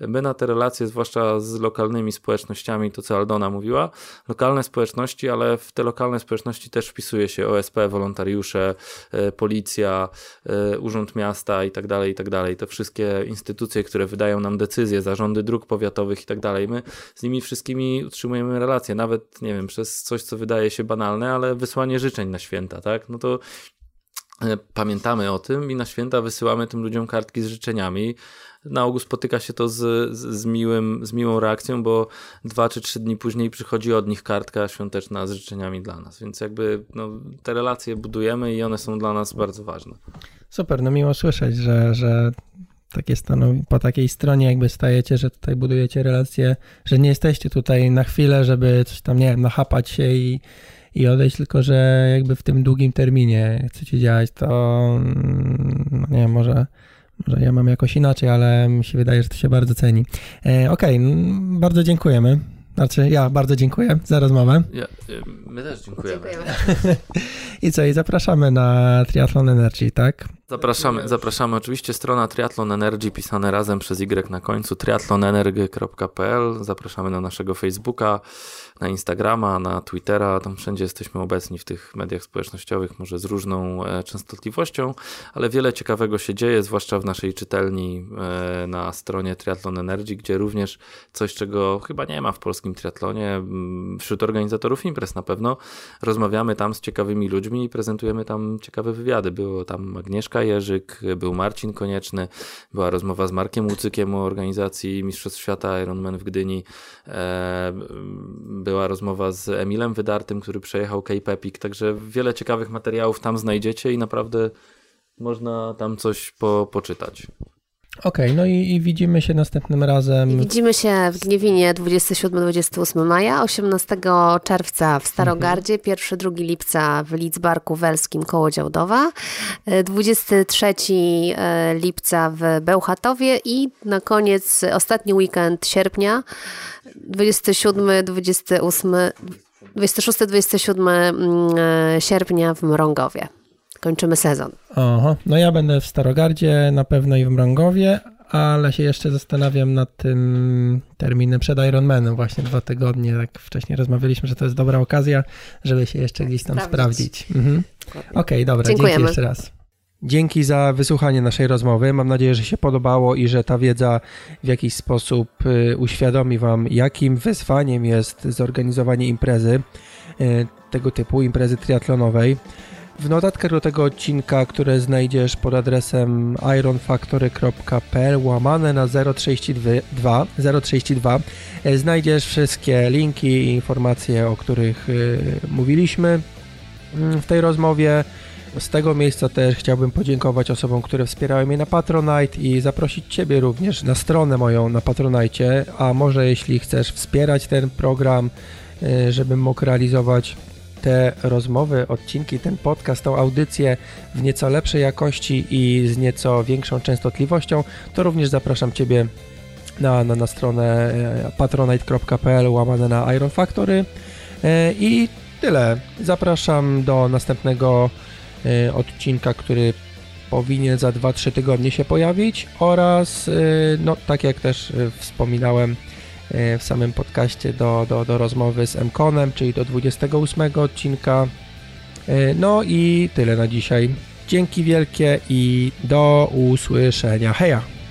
B: my na te relacje, zwłaszcza z lokalnymi społecznościami, to co Aldona mówiła, lokalne społeczności, ale w te lokalne społeczności też wpisuje się OSP, wolontariusze, e, policja, e, urząd miasta i tak dalej, i tak dalej. To wszystkie instytucje, które wydają nam decyzje, zarządy dróg powiatowych i tak dalej. My z nimi wszystkimi utrzymujemy relacje, nawet, nie wiem, przez coś, co wydaje się banalne, ale wysłanie życzeń na święta, tak? No to e, pamiętamy o tym i na święta wysyłamy tym ludziom kartki z życzeniami. Na ogół spotyka się to z, z, z, miłym, z miłą reakcją, bo dwa czy trzy dni później przychodzi od nich kartka świąteczna z życzeniami dla nas. Więc jakby no, te relacje budujemy i one są dla nas bardzo ważne.
A: Super, no miło słyszeć, że, że takie stanowi, po takiej stronie jakby stajecie, że tutaj budujecie relacje, że nie jesteście tutaj na chwilę, żeby coś tam, nie wiem, nachapać się i, i odejść, tylko że jakby w tym długim terminie chcecie działać, to mm, no nie wiem, może, może ja mam jakoś inaczej, ale mi się wydaje, że to się bardzo ceni. E, Okej, okay, bardzo dziękujemy Znaczy, ja bardzo dziękuję za rozmowę.
B: Ja, my też dziękujemy. dziękujemy.
A: I co, i zapraszamy na Triathlon Energy, tak?
B: Zapraszamy, zapraszamy. Oczywiście strona Triathlon Energy pisane razem przez Y na końcu triathlonenergy.pl. Zapraszamy na naszego Facebooka na Instagrama, na Twittera, tam wszędzie jesteśmy obecni w tych mediach społecznościowych, może z różną e, częstotliwością, ale wiele ciekawego się dzieje, zwłaszcza w naszej czytelni e, na stronie Triathlon Energy, gdzie również coś, czego chyba nie ma w polskim triatlonie, wśród organizatorów imprez na pewno, rozmawiamy tam z ciekawymi ludźmi i prezentujemy tam ciekawe wywiady. Było tam Agnieszka Jerzyk, był Marcin Konieczny, była rozmowa z Markiem Łucykiem o organizacji Mistrzostw Świata Ironman w Gdyni, e, była rozmowa z Emilem Wydartym, który przejechał Cape Epic, także wiele ciekawych materiałów tam znajdziecie i naprawdę można tam coś po, poczytać.
A: Okej, okay, no i, i, widzimy się następnym razem.
C: Widzimy się w Gniewinie 27-28 maja, 18 czerwca w Starogardzie, 1-2 mhm. lipca w Lidzbarku Welskim koło Działdowa, 23 e, lipca w Bełchatowie i na koniec ostatni weekend sierpnia 27, 28, 26-27 sierpnia w Mrągowie. Kończymy sezon.
A: Aha, no ja będę w Starogardzie, na pewno i w Mrągowie, ale się jeszcze zastanawiam nad tym terminem przed Ironmanem, właśnie dwa tygodnie, tak wcześniej rozmawialiśmy, że to jest dobra okazja, żeby się jeszcze gdzieś tam sprawdzić. sprawdzić. Mhm. Okej, okay, dobra, Dziękujemy. dzięki jeszcze raz. Dzięki za wysłuchanie naszej rozmowy. Mam nadzieję, że się podobało i że ta wiedza w jakiś sposób y, uświadomi Wam, jakim wyzwaniem jest zorganizowanie imprezy y, tego typu, imprezy triatlonowej. W notatkach do tego odcinka, które znajdziesz pod adresem ironfactory.pl łamane na 032, 032 y, znajdziesz wszystkie linki i informacje, o których mówiliśmy mm, w tej rozmowie. Z tego miejsca też chciałbym podziękować osobom, które wspierały mnie na Patronite i zaprosić Ciebie również na stronę moją na Patronite, a może jeśli chcesz wspierać ten program, y, żebym mógł realizować te rozmowy, odcinki, ten podcast, tą audycję w nieco lepszej jakości i z nieco większą częstotliwością, to również zapraszam Ciebie na, na, na stronę y, patronite.pl łamane na Iron Factory y, i tyle. Zapraszam do następnego E, odcinka, który powinien za 2-3 tygodnie się pojawić oraz, e, no tak jak też e, wspominałem w samym podcaście do, do, do rozmowy z Mkonem, czyli do 28 odcinka. No i tyle na dzisiaj. Dzięki wielkie i do usłyszenia. Heja!